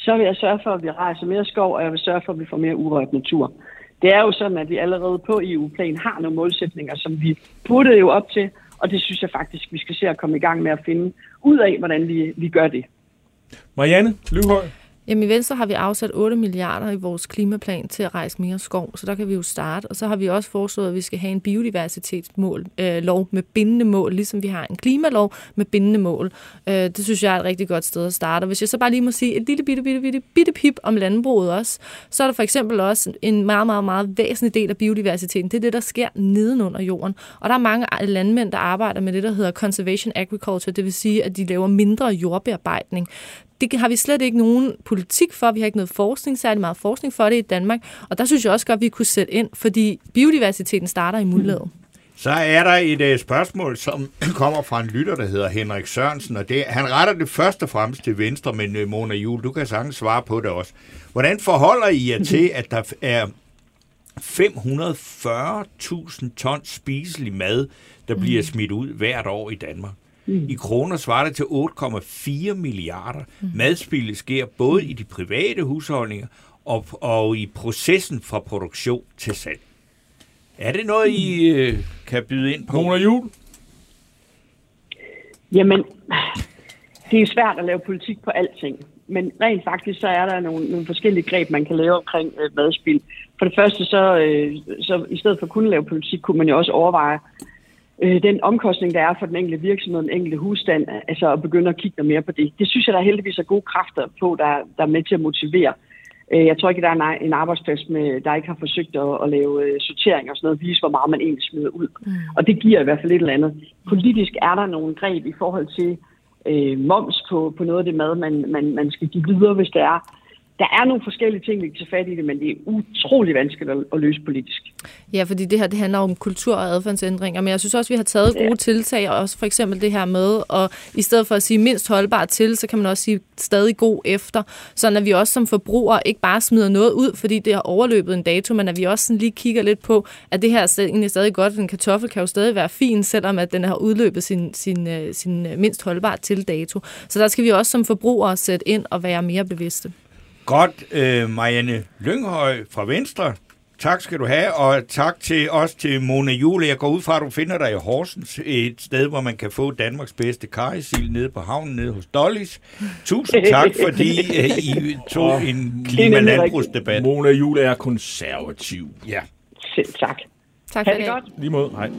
Så vil jeg sørge for, at vi rejser mere skov, og jeg vil sørge for, at vi får mere urørt natur. Det er jo sådan, at vi allerede på EU-plan har nogle målsætninger, som vi burde jo op til, og det synes jeg faktisk, vi skal se at komme i gang med at finde ud af, hvordan vi, vi gør det. Marianne Lyhøj, Jamen i Venstre har vi afsat 8 milliarder i vores klimaplan til at rejse mere skov, så der kan vi jo starte. Og så har vi også foreslået, at vi skal have en biodiversitetsmål, øh, lov med bindende mål, ligesom vi har en klimalov med bindende mål. Øh, det synes jeg er et rigtig godt sted at starte. Og hvis jeg så bare lige må sige et lille bitte, bitte, bitte, bitte pip om landbruget også, så er der for eksempel også en meget, meget, meget væsentlig del af biodiversiteten. Det er det, der sker nedenunder jorden. Og der er mange landmænd, der arbejder med det, der hedder conservation agriculture, det vil sige, at de laver mindre jordbearbejdning det har vi slet ikke nogen politik for. Vi har ikke noget forskning, særlig meget forskning for det i Danmark. Og der synes jeg også godt, at vi kunne sætte ind, fordi biodiversiteten starter i muldlaget. Så er der et uh, spørgsmål, som kommer fra en lytter, der hedder Henrik Sørensen, og det, han retter det først og fremmest til Venstre, men uh, Mona Jul, du kan sagtens svare på det også. Hvordan forholder I jer til, at der er 540.000 tons spiselig mad, der bliver mm. smidt ud hvert år i Danmark? Mm. I kroner svarer det til 8,4 milliarder. Mm. Madspillet sker både i de private husholdninger og, og i processen fra produktion til salg. Er det noget, I øh, kan byde ind på? Mona Jul? Jamen, det er svært at lave politik på alting. Men rent faktisk, så er der nogle, nogle forskellige greb, man kan lave omkring øh, madspil. For det første, så, øh, så i stedet for at kunne lave politik, kunne man jo også overveje, øh, den omkostning, der er for den enkelte virksomhed, den enkelte husstand, altså at begynde at kigge noget mere på det. Det synes jeg, der heldigvis er gode kræfter på, der, der er med til at motivere. Øh, jeg tror ikke, der er en arbejdsplads, med, der ikke har forsøgt at, at lave øh, sortering og sådan noget, vise, hvor meget man egentlig smider ud. Mm. Og det giver i hvert fald et eller andet. Politisk er der nogle greb i forhold til øh, moms på, på noget af det mad, man, man, man skal give videre, hvis det er der er nogle forskellige ting, vi kan tage fat i det, men det er utrolig vanskeligt at, løse politisk. Ja, fordi det her det handler om kultur- og adfærdsændringer, men jeg synes også, vi har taget gode ja. tiltag, og også for eksempel det her med, og i stedet for at sige mindst holdbart til, så kan man også sige stadig god efter, sådan at vi også som forbrugere ikke bare smider noget ud, fordi det har overløbet en dato, men at vi også sådan lige kigger lidt på, at det her er egentlig stadig godt, en kartoffel kan jo stadig være fin, selvom at den har udløbet sin, sin, øh, sin øh, mindst holdbart til dato. Så der skal vi også som forbrugere sætte ind og være mere bevidste. Godt, øh, Marianne Lynghøj fra Venstre. Tak skal du have, og tak til os til Mona Jule. Jeg går ud fra, at du finder dig i Horsens, et sted, hvor man kan få Danmarks bedste karisil nede på havnen, nede hos Dollis. Tusind tak, fordi uh, I tog en klimalandbrugsdebat. Mona Jule er konservativ. Ja. Selv tak. Tak for det. godt. Lige måde. Hej.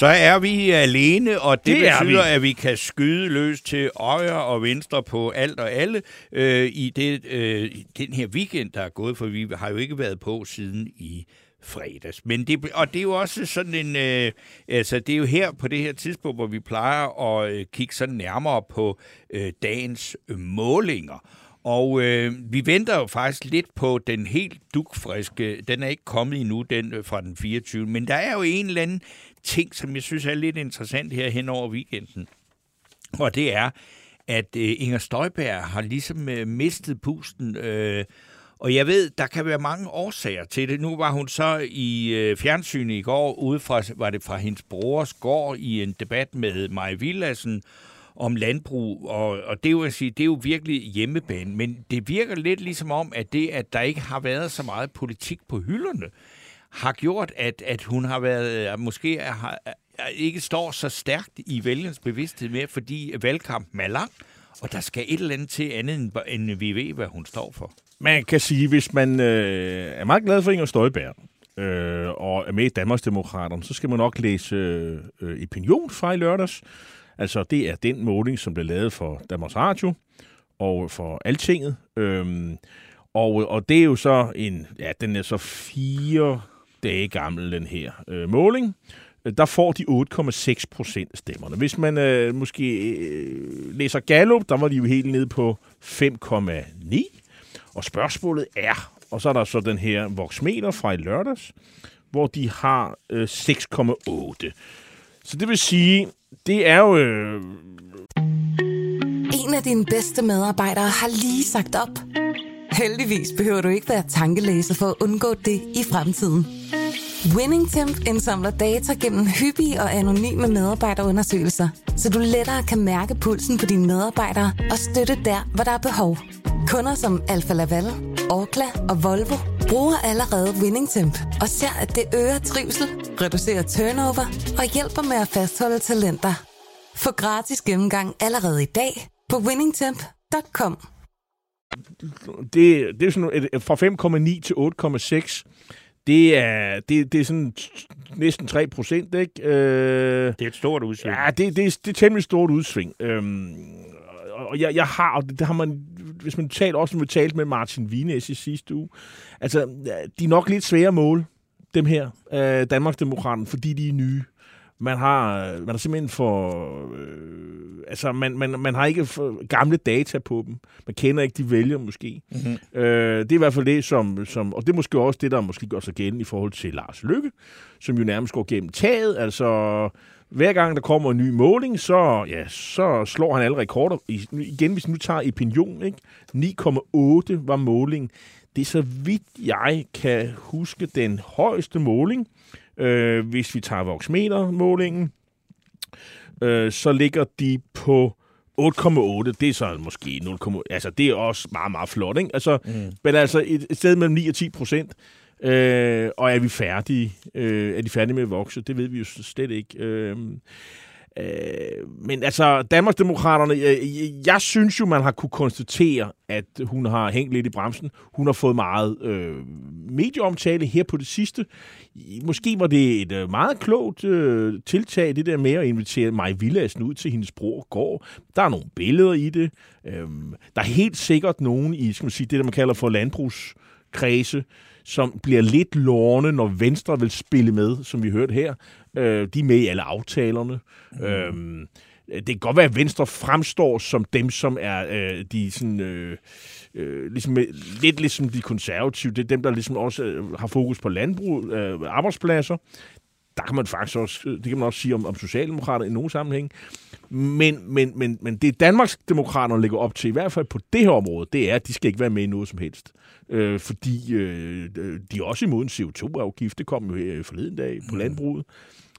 Så er vi alene, og det, Det er betyder, vi. at vi kan skyde løs til højre og venstre på alt og alle øh, i det, øh, den her weekend, der er gået, for vi har jo ikke været på siden i fredags. Men det, og det er jo også sådan en, øh, altså det er jo her på det her tidspunkt, hvor vi plejer at øh, kigge sådan nærmere på øh, dagens målinger. Og øh, vi venter jo faktisk lidt på den helt dukfriske, den er ikke kommet endnu, den øh, fra den 24. Men der er jo en eller anden ting, som jeg synes er lidt interessant her hen over weekenden. Og det er, at øh, Inger Støjberg har ligesom øh, mistet pusten. Øh, og jeg ved, der kan være mange årsager til det. Nu var hun så i øh, fjernsynet i går, ude fra, var det fra hendes brors gård, i en debat med Maja Villadsen om landbrug, og, og det, er jo, at sige, det er jo virkelig hjemmebane, men det virker lidt ligesom om, at det, at der ikke har været så meget politik på hylderne, har gjort, at, at hun har været, øh, måske har, ikke står så stærkt i vælgernes bevidsthed mere, fordi valgkampen er lang, og der skal et eller andet til andet, end, end vi ved, hvad hun står for. Man kan sige, hvis man øh, er meget glad for Inger Støjberg, øh, og er med i Danmarksdemokraterne, så skal man nok læse øh, øh opinion fra i lørdags. Altså, det er den måling, som blev lavet for Danmarks Radio og for Altinget. Øhm, og, og det er jo så en, ja, den er så fire dage gammel, den her øh, måling. Der får de 8,6 procent af stemmerne. Hvis man øh, måske øh, læser Gallup, der var de jo helt nede på 5,9. Og spørgsmålet er, og så er der så den her voksmeter fra i lørdags, hvor de har øh, 6,8. Så det vil sige, det er jo... Øh, En af dine bedste medarbejdere har lige sagt op. Heldigvis behøver du ikke være tankelæser for at undgå det i fremtiden. WinningTemp indsamler data gennem hyppige og anonyme medarbejderundersøgelser, så du lettere kan mærke pulsen på dine medarbejdere og støtte der, hvor der er behov. Kunder som Alfa Laval, Orkla og Volvo bruger allerede WinningTemp og ser, at det øger trivsel, reducerer turnover og hjælper med at fastholde talenter. Få gratis gennemgang allerede i dag på winningtemp.com. Det, det er sådan et, fra 5,9 til 8,6. Det er, det, det er sådan næsten 3 procent, ikke? Øh, Det er et stort udsving. Ja, det, det, er, det er temmelig stort udsving. Øhm, og jeg, jeg har, og det, det har man, hvis man taler, også når vi talte med Martin Vines i sidste uge, altså, de er nok lidt svære at måle, dem her, øh, Danmarksdemokraterne, fordi de er nye. Man har, man har simpelthen for... Øh, altså, man, man, man har ikke for gamle data på dem. Man kender ikke de vælger måske. Mm-hmm. Øh, det er i hvert fald det, som, som... Og det er måske også det, der måske gør sig gældende i forhold til Lars Lykke, som jo nærmest går gennem taget. Altså, hver gang der kommer en ny måling, så, ja, så slår han alle rekorder. Igen, hvis vi nu tager opinion, ikke? 9,8 var målingen. Det er så vidt jeg kan huske den højeste måling, øh, hvis vi tager voksmetermålingen, øh, så ligger de på 8,8. Det er så måske 0, altså det er også meget, meget flot, ikke? Altså, mm. Men altså et, et sted mellem 9 og 10 procent. Øh, og er vi færdige? Øh, er de færdige med at vokse? Det ved vi jo slet ikke. Øh, Øh, men altså, Danmarksdemokraterne, jeg, jeg synes jo, man har kunne konstatere, at hun har hængt lidt i bremsen. Hun har fået meget øh, medieomtale her på det sidste. Måske var det et øh, meget klogt øh, tiltag, det der med at invitere mig Villadsen ud til hendes bror går. Der er nogle billeder i det. Øh, der er helt sikkert nogen i, skal man sige, det der man kalder for landbrugs landbrugskredse, som bliver lidt lårne, når Venstre vil spille med, som vi hørte her. Øh, de er med i alle aftalerne. Mm. Øhm, det kan godt være, at Venstre fremstår som dem, som er øh, de sådan... Øh, øh, ligesom, lidt ligesom de konservative. Det er dem, der ligesom også øh, har fokus på landbrug, øh, arbejdspladser. Der kan man faktisk også, det kan man også sige om, om Socialdemokrater i nogle sammenhæng. Men, men, men, men det Danmarks Demokraterne lægger op til, i hvert fald på det her område, det er, at de skal ikke være med i noget som helst. Øh, fordi øh, de er også imod en CO2-afgift. Det kom jo her forleden dag på landbruget.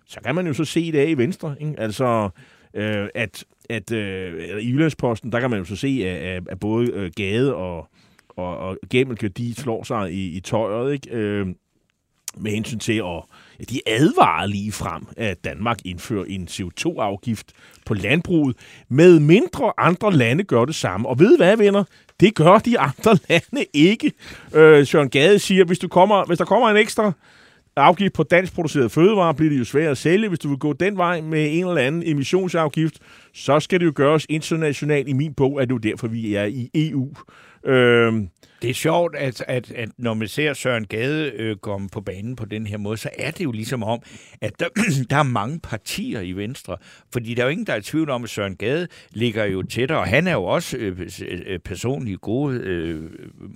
Så kan man jo så se det af i Venstre. Ikke? Altså, øh, at, at øh, i Jyllandsposten, der kan man jo så se, at, at, både øh, Gade og, og, og Gemmelke, de slår sig i, i tøjet, ikke? Øh, med hensyn til at ja, de advarer lige frem, at Danmark indfører en CO2-afgift på landbruget, med mindre andre lande gør det samme. Og ved hvad, venner? Det gør de andre lande ikke. Øh, Søren Gade siger, hvis, du kommer, hvis der kommer en ekstra afgift på dansk produceret fødevarer, bliver det jo svært at sælge. Hvis du vil gå den vej med en eller anden emissionsafgift, så skal det jo gøres internationalt. I min bog er det jo derfor, vi er i EU. Øh, det er sjovt, at, at, at når man ser Søren Gade øh, komme på banen på den her måde, så er det jo ligesom om, at der, der er mange partier i Venstre. Fordi der er jo ingen, der er i tvivl om, at Søren Gade ligger jo tættere, og han er jo også øh, øh personligt god, øh,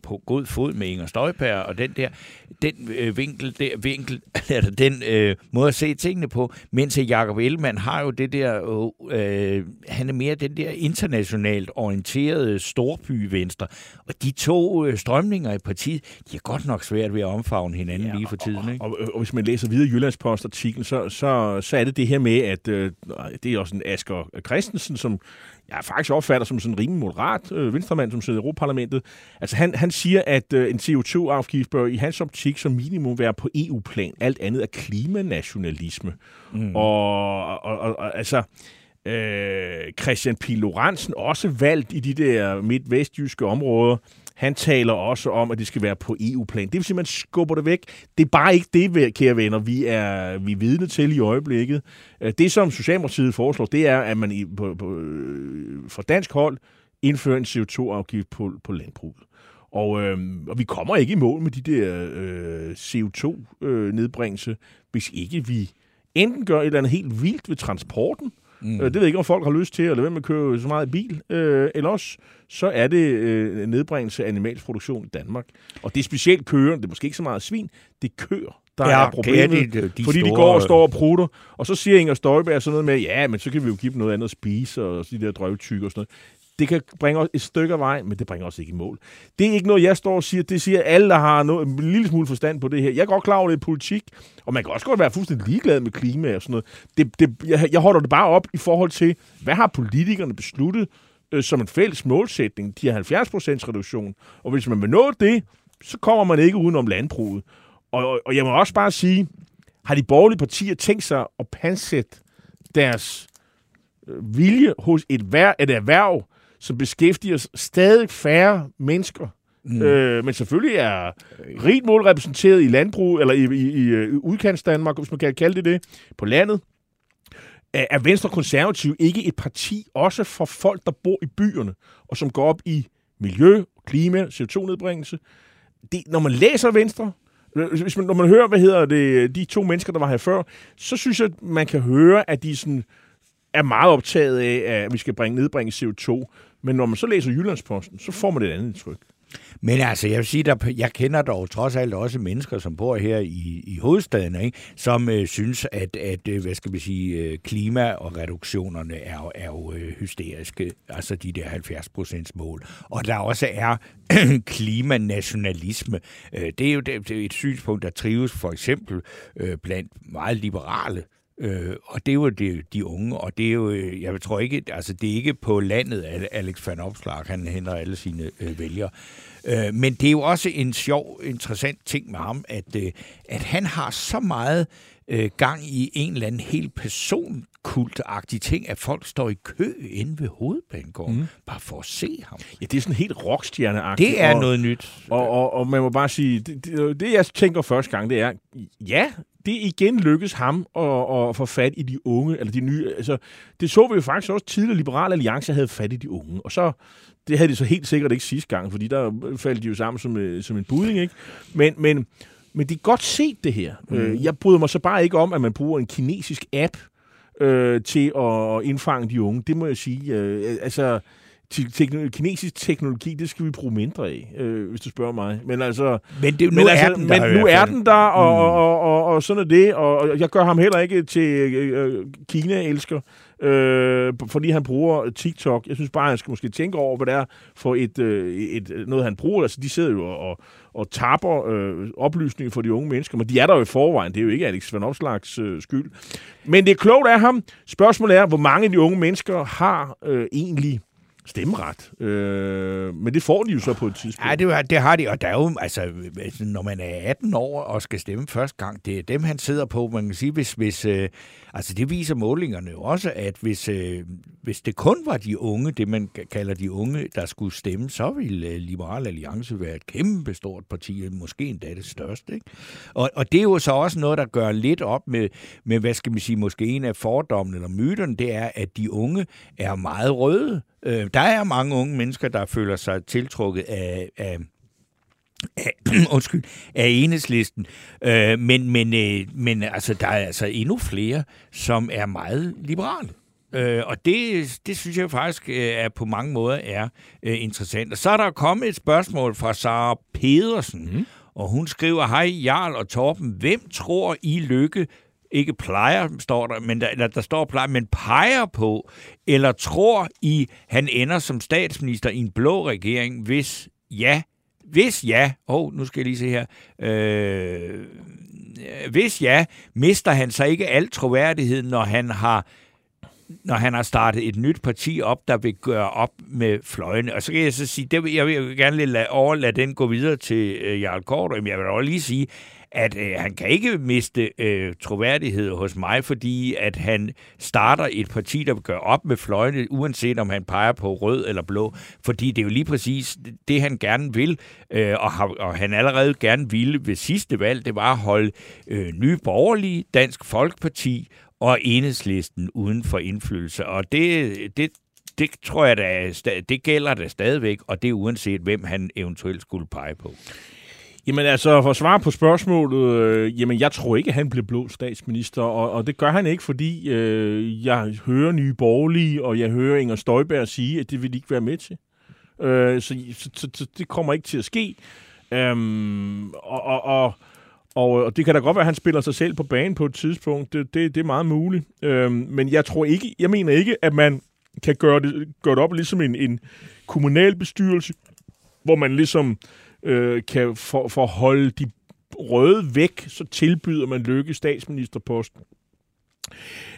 på god fod med Inger Støjberg, og den der den øh, vinkel, der, vinkel eller den øh, måde at se tingene på, mens Jacob Ellemann har jo det der, øh, han er mere den der internationalt orienterede storby-venstre, og de to øh, strømninger i partiet, de er godt nok svært ved at omfavne hinanden ja, lige for tiden. Ikke? Og, og, og hvis man læser videre Jyllandspost-artiklen, så, så, så er det det her med, at øh, det er også en Asger Christensen, som jeg faktisk opfatter som sådan en rimelig moderat øh, venstremand, som sidder i Europaparlamentet. Altså han, han siger, at øh, en CO2-afgift bør i hans optik som minimum være på EU-plan. Alt andet er klimanationalisme. Mm. Og, og, og, og altså... Øh, Christian Pil Lorentzen, også valgt i de der midt-vestjyske områder, han taler også om, at det skal være på EU-plan. Det vil sige, at man skubber det væk. Det er bare ikke det, kære venner, vi er, vi er vidne til i øjeblikket. Øh, det, som Socialdemokratiet foreslår, det er, at man i, på, på, øh, fra dansk hold indfører en CO2-afgift på, på landbruget. Og, øh, og vi kommer ikke i mål med de der øh, CO2-nedbringelse, øh, hvis ikke vi enten gør et eller andet helt vildt ved transporten, Mm. Det ved jeg ikke, om folk har lyst til at lade være med at køre så meget bil. Øh, eller også, så er det øh, nedbringelse af animalsk produktion i Danmark. Og det er specielt køer, det er måske ikke så meget svin, det er køer, der ja, er problemet, de, de fordi store... de går og står og prutter. Og så siger Inger Støjberg sådan noget med, ja, men så kan vi jo give dem noget andet at spise, og de der drøvtykker og sådan noget. Det kan bringe os et stykke af vej, men det bringer os ikke i mål. Det er ikke noget, jeg står og siger. Det siger alle, der har noget, en lille smule forstand på det her. Jeg er godt klar over, det er politik, og man kan også godt være fuldstændig ligeglad med klima og sådan noget. Det, det, jeg, jeg holder det bare op i forhold til, hvad har politikerne besluttet øh, som en fælles målsætning? De har 70 reduktion. Og hvis man vil nå det, så kommer man ikke udenom landbruget. Og, og, og jeg må også bare sige, har de borgerlige partier tænkt sig at pansætte deres øh, vilje hos et, vær, et erhverv, som beskæftiger stadig færre mennesker, mm. øh, men selvfølgelig er rigt mål repræsenteret i landbrug, eller i, i, i, udkants Danmark, hvis man kan kalde det det, på landet. Er, er Venstre Konservativ ikke et parti også for folk, der bor i byerne, og som går op i miljø, klima, CO2-nedbringelse? Det, når man læser Venstre, hvis man, når man hører, hvad hedder det, de to mennesker, der var her før, så synes jeg, at man kan høre, at de sådan er meget optaget af, at vi skal bringe, nedbringe CO2. Men når man så læser Jyllandsposten, så får man et andet indtryk. Men altså, jeg vil sige, at jeg kender dog trods alt også mennesker, som bor her i, i hovedstaden, ikke? som øh, synes, at, at øh, hvad skal vi sige, øh, klima og reduktionerne er, er jo øh, hysteriske, altså de der 70 procents mål. Og der også er klimanationalisme. Øh, det er jo det, det er et synspunkt, der trives for eksempel øh, blandt meget liberale Øh, og det er jo de, de unge, og det er jo, øh, jeg tror ikke, altså det er ikke på landet, at Alex van Opslag, han henter alle sine øh, vælgere. Øh, men det er jo også en sjov, interessant ting med ham, at, øh, at han har så meget øh, gang i en eller anden helt person kultagtig ting, at folk står i kø inde ved hovedbanegården, mm. bare for at se ham. Ja, det er sådan helt rockstjerneagtigt. Det er og, noget nyt. Og, og, og man må bare sige, det, det, det jeg tænker første gang, det er, ja, det igen lykkes ham at, at få fat i de unge, eller de nye. Altså, det så vi jo faktisk også tidligere, Liberal Alliance havde fat i de unge, og så det havde de så helt sikkert ikke sidste gang, fordi der faldt de jo sammen som, øh, som en budding, ikke? Men, men, men det er godt set, det her. Mm. Øh, jeg bryder mig så bare ikke om, at man bruger en kinesisk app øh, til at indfange de unge. Det må jeg sige. Øh, altså, te- kinesisk teknologi, det skal vi bruge mindre af, øh, hvis du spørger mig. Men altså, men det, nu men, altså, er den der. Men nu er den der, og, mm. og, og, og, og sådan er det. Og jeg gør ham heller ikke til øh, Kina-elsker, øh, fordi han bruger TikTok. Jeg synes bare, han skal måske tænke over, hvad det er for et, øh, et, noget, han bruger. Altså, de sidder jo og, og tapper øh, oplysninger for de unge mennesker, men de er der jo i forvejen. Det er jo ikke Alex Van Opslags øh, skyld. Men det er klogt af ham. Spørgsmålet er, hvor mange af de unge mennesker har øh, egentlig stemmeret. Øh, men det får de jo så på et tidspunkt. Ja, det, det har de, og der er jo, altså, når man er 18 år og skal stemme første gang, det er dem, han sidder på. Man kan sige, hvis, hvis øh, altså det viser målingerne jo også, at hvis, øh, hvis det kun var de unge, det man kalder de unge, der skulle stemme, så ville øh, Liberal Alliance være et kæmpe stort parti, måske endda det største. Ikke? Og, og det er jo så også noget, der gør lidt op med, med, hvad skal man sige, måske en af fordommene eller myterne, det er, at de unge er meget røde. Øh, der er mange unge mennesker, der føler sig tiltrukket af, af af, undskyld, af enhedslisten. Øh, men, men, øh, men altså, der er altså endnu flere, som er meget liberale. Øh, og det, det synes jeg faktisk øh, er på mange måder er øh, interessant. Og så er der kommet et spørgsmål fra Sara Pedersen, mm. og hun skriver, hej Jarl og Torben, hvem tror I lykke ikke plejer, står der, men der, eller der står plejer, men peger på, eller tror I, han ender som statsminister i en blå regering, hvis ja, hvis ja, oh, nu skal jeg lige se her, øh, hvis ja, mister han så ikke al troværdighed, når han har når han har startet et nyt parti op, der vil gøre op med fløjene. Og så kan jeg så sige, det vil, jeg vil gerne lade, overlade den gå videre til øh, Jarl Kort, men jeg vil også lige sige, at øh, han kan ikke miste øh, troværdighed hos mig, fordi at han starter et parti, der gør op med fløjene, uanset om han peger på rød eller blå. Fordi det er jo lige præcis det, han gerne vil, øh, og, har, og han allerede gerne ville ved sidste valg, det var at holde øh, nye borgerlige, Dansk Folkeparti og enhedslisten uden for indflydelse. Og det, det, det tror jeg, da, det gælder da stadigvæk, og det er uanset, hvem han eventuelt skulle pege på. Jamen altså, for at svare på spørgsmålet, øh, jamen jeg tror ikke, at han bliver blå statsminister, og, og det gør han ikke, fordi øh, jeg hører nye borgerlige, og jeg hører Inger Støjberg sige, at det vil de ikke være med til. Øh, så, så, så, så det kommer ikke til at ske. Øhm, og, og, og, og, og det kan da godt være, at han spiller sig selv på banen på et tidspunkt. Det, det, det er meget muligt. Øhm, men jeg tror ikke, jeg mener ikke, at man kan gøre det, gøre det op ligesom en, en kommunal bestyrelse, hvor man ligesom øh, Øh, kan for, for holde de røde væk, så tilbyder man Lykke statsministerposten.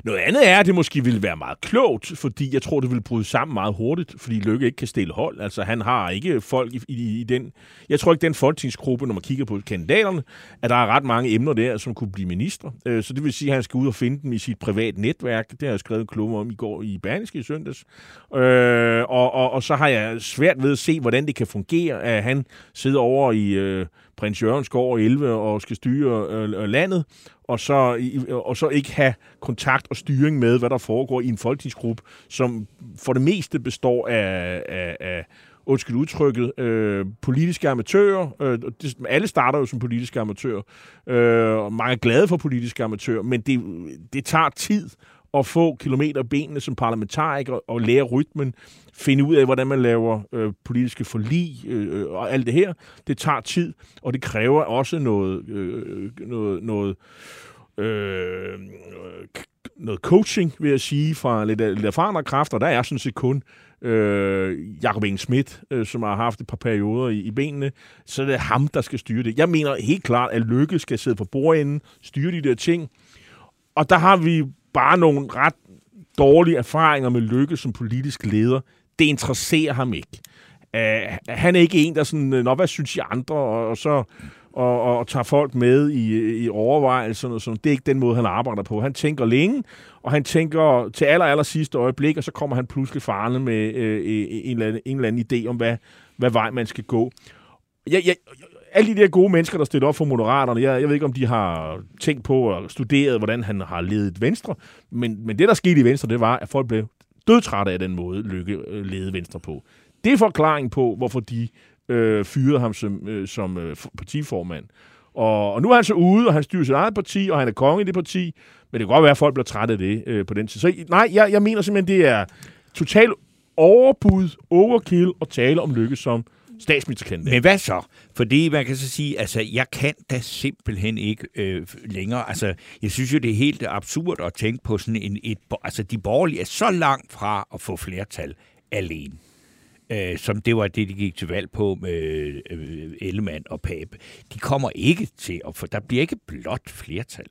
Noget andet er, at det måske ville være meget klogt, fordi jeg tror, det ville bryde sammen meget hurtigt, fordi Lykke ikke kan stille hold. Altså, han har ikke folk i, i, i den... Jeg tror ikke, den folketingsgruppe, når man kigger på kandidaterne, at der er ret mange emner der, som kunne blive minister. Øh, så det vil sige, at han skal ud og finde dem i sit privat netværk. Det har jeg skrevet en klumme om i går i Berlingske i søndags. Øh, og, og, og så har jeg svært ved at se, hvordan det kan fungere, at han sidder over i... Øh, prins Jørgen skal over 11 og skal styre øh, øh landet, og så, og så ikke have kontakt og styring med, hvad der foregår i en folketingsgruppe, som for det meste består af, af, af undskyld udtrykket, øh, politiske amatører. Øh, det, alle starter jo som politiske amatører, øh, og mange er glade for politiske amatører, men det, det tager tid at få kilometer benene som parlamentariker og lære rytmen, finde ud af, hvordan man laver øh, politiske forlig øh, øh, og alt det her. Det tager tid, og det kræver også noget, øh, noget, noget, øh, noget coaching, vil jeg sige, fra lidt, lidt erfarne kræfter. Der er sådan set kun øh, Jacob Eng Schmidt, øh, som har haft et par perioder i, i benene, så det er ham, der skal styre det. Jeg mener helt klart, at Lykke skal sidde på bordenden, styre de der ting, og der har vi bare nogle ret dårlige erfaringer med Lykke som politisk leder. Det interesserer ham ikke. Uh, han er ikke en, der sådan, nå, hvad synes I andre, og, og så og, og, og tager folk med i, i overvejelserne. Og sådan. Det er ikke den måde, han arbejder på. Han tænker længe, og han tænker til aller, aller sidste øjeblik, og så kommer han pludselig farne med øh, øh, en, eller anden, en eller anden idé om, hvad, hvad vej man skal gå. Jeg, jeg, alle de der gode mennesker, der stiller op for Moderaterne, jeg, jeg ved ikke, om de har tænkt på og studeret, hvordan han har ledet Venstre, men, men det, der skete i Venstre, det var, at folk blev dødtrætte af den måde, Lykke øh, ledede Venstre på. Det er forklaring på, hvorfor de øh, fyrede ham som, øh, som øh, partiformand. Og, og nu er han så ude, og han styrer sit eget parti, og han er konge i det parti, men det kan godt være, at folk bliver trætte af det øh, på den tid. Så nej, jeg, jeg mener simpelthen, det er totalt overbud, overkill og tale om Lykke som statsministerkandidat. Men hvad så? Fordi man kan så sige, altså, jeg kan da simpelthen ikke øh, længere. Altså, jeg synes jo, det er helt absurd at tænke på sådan en... Et, altså, de borgerlige er så langt fra at få flertal alene. Øh, som det var det, de gik til valg på med øh, Ellemann og Pape. De kommer ikke til at få... Der bliver ikke blot flertal.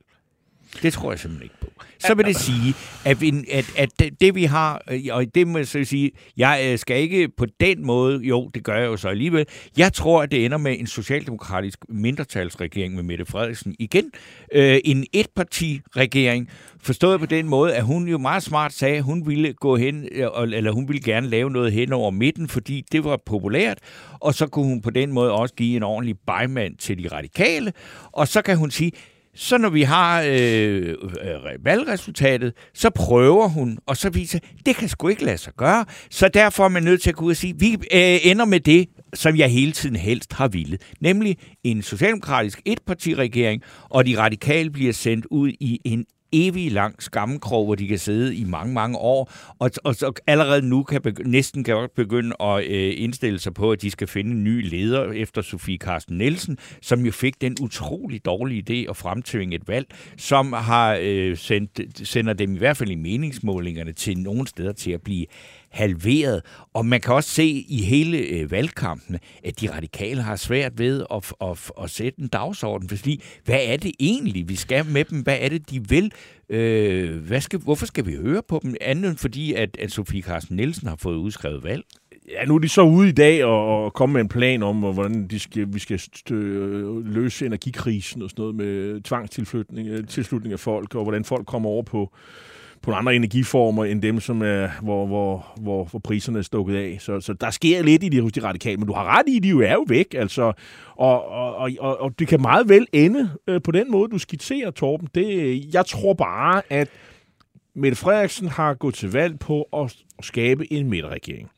Det tror jeg simpelthen ikke på. Så vil det sige, at, vi, at, at det, det vi har, øh, og det må jeg så sige, jeg øh, skal ikke på den måde, jo, det gør jeg jo så alligevel, jeg tror, at det ender med en socialdemokratisk mindretalsregering med Mette Frederiksen igen. Øh, en etpartiregering, forstået på den måde, at hun jo meget smart sagde, at hun ville gå hen, øh, eller hun ville gerne lave noget hen over midten, fordi det var populært, og så kunne hun på den måde også give en ordentlig bejmand til de radikale, og så kan hun sige, så når vi har øh, øh, valgresultatet, så prøver hun, og så viser, det kan sgu ikke lade sig gøre. Så derfor er man nødt til at gå ud og sige, vi øh, ender med det, som jeg hele tiden helst har ville. Nemlig en socialdemokratisk etpartiregering, og de radikale bliver sendt ud i en evig lang skammekrog, hvor de kan sidde i mange, mange år, og, og så allerede nu kan begy- næsten kan begynde at øh, indstille sig på, at de skal finde en ny leder efter Sofie Carsten Nielsen, som jo fik den utrolig dårlige idé at fremtvinge et valg, som har øh, sendt, sender dem i hvert fald i meningsmålingerne til nogle steder til at blive halveret. Og man kan også se i hele øh, valgkampen, at de radikale har svært ved at, at, at sætte en dagsorden. Fordi, hvad er det egentlig, vi skal med dem? Hvad er det, de vil? Øh, hvad skal, hvorfor skal vi høre på dem? Andet end fordi, at, at Sofie Carsten Nielsen har fået udskrevet valg. Ja, nu er de så ude i dag og, og komme med en plan om, hvordan de skal, vi skal løse energikrisen og sådan noget med tvangstilflytning, øh, tilslutning af folk, og hvordan folk kommer over på, på andre energiformer end dem, som er, hvor, hvor, hvor, hvor priserne er stukket af. Så, så der sker lidt i det hos de radikale, men du har ret i, de jo er jo væk. Altså, og, og, og, og, det kan meget vel ende øh, på den måde, du skitserer, Torben. Det, jeg tror bare, at Mette Frederiksen har gået til valg på at skabe en midterregering.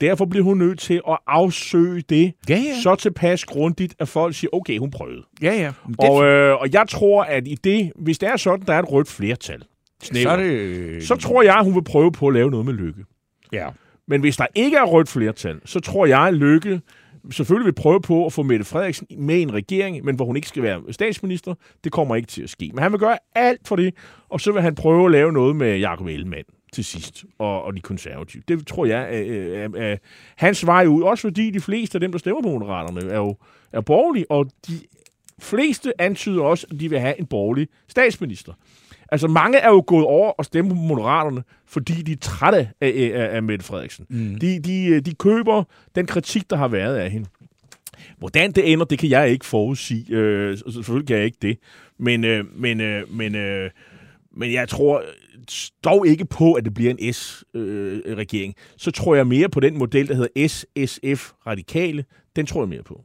Derfor bliver hun nødt til at afsøge det ja, ja. så tilpas grundigt, at folk siger, okay, hun prøvede. Ja, ja. Og, øh, og jeg tror, at i det, hvis det er sådan, der er et rødt flertal, snæver, så, det... så tror jeg, hun vil prøve på at lave noget med Lykke. Ja. Men hvis der ikke er rødt flertal, så tror jeg, at Lykke selvfølgelig vil prøve på at få Mette Frederiksen med i en regering, men hvor hun ikke skal være statsminister. Det kommer ikke til at ske. Men han vil gøre alt for det, og så vil han prøve at lave noget med Jacob Ellemann til sidst, og, og de konservative. Det tror jeg er, er, er, er hans vej ud, også fordi de fleste af dem, der stemmer på Moderaterne, er jo er borgerlige, og de fleste antyder også, at de vil have en borgerlig statsminister. Altså, mange er jo gået over og stemt på Moderaterne, fordi de er trætte af, af, af, af Mette Frederiksen. Mm. De, de, de køber den kritik, der har været af hende. Hvordan det ender, det kan jeg ikke forudsige. Øh, selvfølgelig kan jeg ikke det. Men, øh, men, øh, men, øh, men jeg tror dog ikke på, at det bliver en S-regering. Øh, så tror jeg mere på den model, der hedder SSF Radikale. Den tror jeg mere på.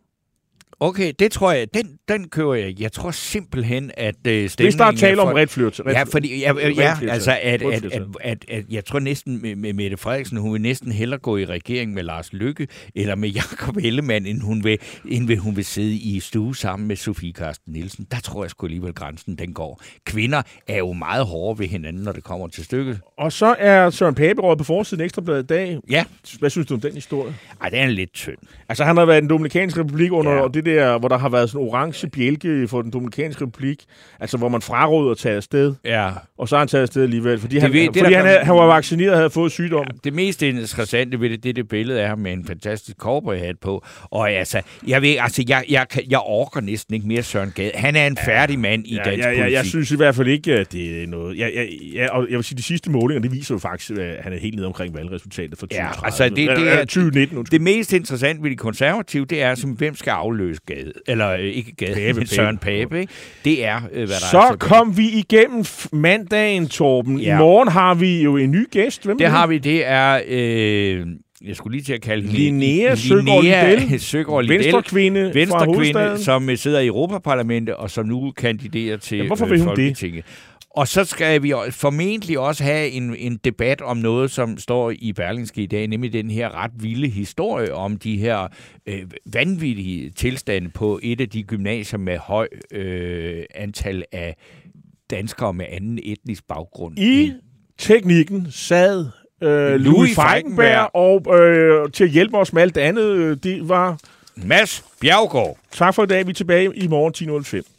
Okay, det tror jeg, den, den kører jeg. Jeg tror simpelthen, at uh, stemningen... Hvis der er tale om ret flyrt. Ja, fordi, ja, ja, altså, at, at, at, at, at, jeg tror næsten med, med Mette Frederiksen, hun vil næsten hellere gå i regering med Lars Lykke, eller med Jakob Ellemann, end hun vil, end vil, hun vil sidde i stue sammen med Sofie Karsten Nielsen. Der tror jeg sgu alligevel, grænsen den går. Kvinder er jo meget hårde ved hinanden, når det kommer til stykket. Og så er Søren Pape på forsiden Ekstrabladet i dag. Ja. Hvad synes du om den historie? Ej, den er lidt tynd. Altså, han har været i den Dominikanske Republik under ja. det der, hvor der har været sådan orange bjælke for den Dominikanske Republik, altså hvor man fraråder at tage afsted. Ja. Og så har han taget afsted alligevel, fordi, det han, ved, fordi det, han, han, han var vaccineret og havde fået sygdom. Ja, det mest interessante ved det, det er det billede af ham med en fantastisk cowboyhat på. Og altså, jeg ved, altså, jeg, jeg, jeg orker næsten ikke mere Søren Gade. Han er en færdig mand i ja, dansk ja, ja, politik. Jeg synes i hvert fald ikke, at det er noget... Jeg, jeg, jeg, og jeg vil sige, de sidste målinger, det viser jo faktisk, at han er helt nede omkring valgresultatet for 2030. Ja, altså, det, det er, 2019. Det mest interessante ved de konservative, det er, som, hvem skal afløse Gade? Eller øh, ikke Gade, Pape, Søren Pape. Ikke? Det er, øh, hvad der Så er. Så kom vi igennem mandagen, Torben. Ja. I morgen har vi jo en ny gæst. Hvem det har vi. Det er... Øh, jeg skulle lige til at kalde hende Linnea Søgaard Lidell, venstrekvinde, venstrekvinde som sidder i Europaparlamentet og som nu kandiderer til ja, hvorfor vil hun Folketinget. Det? Og så skal vi formentlig også have en, en debat om noget, som står i Berlingske i dag, nemlig den her ret vilde historie om de her øh, vanvittige tilstande på et af de gymnasier med høj øh, antal af danskere med anden etnisk baggrund. I teknikken sad øh, Louis Feigenberg, og øh, til at hjælpe os med alt det andet, øh, det var... Mads Bjergård. Tak for i dag. Vi er tilbage i morgen 10.05.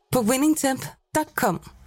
på winningtemp.com.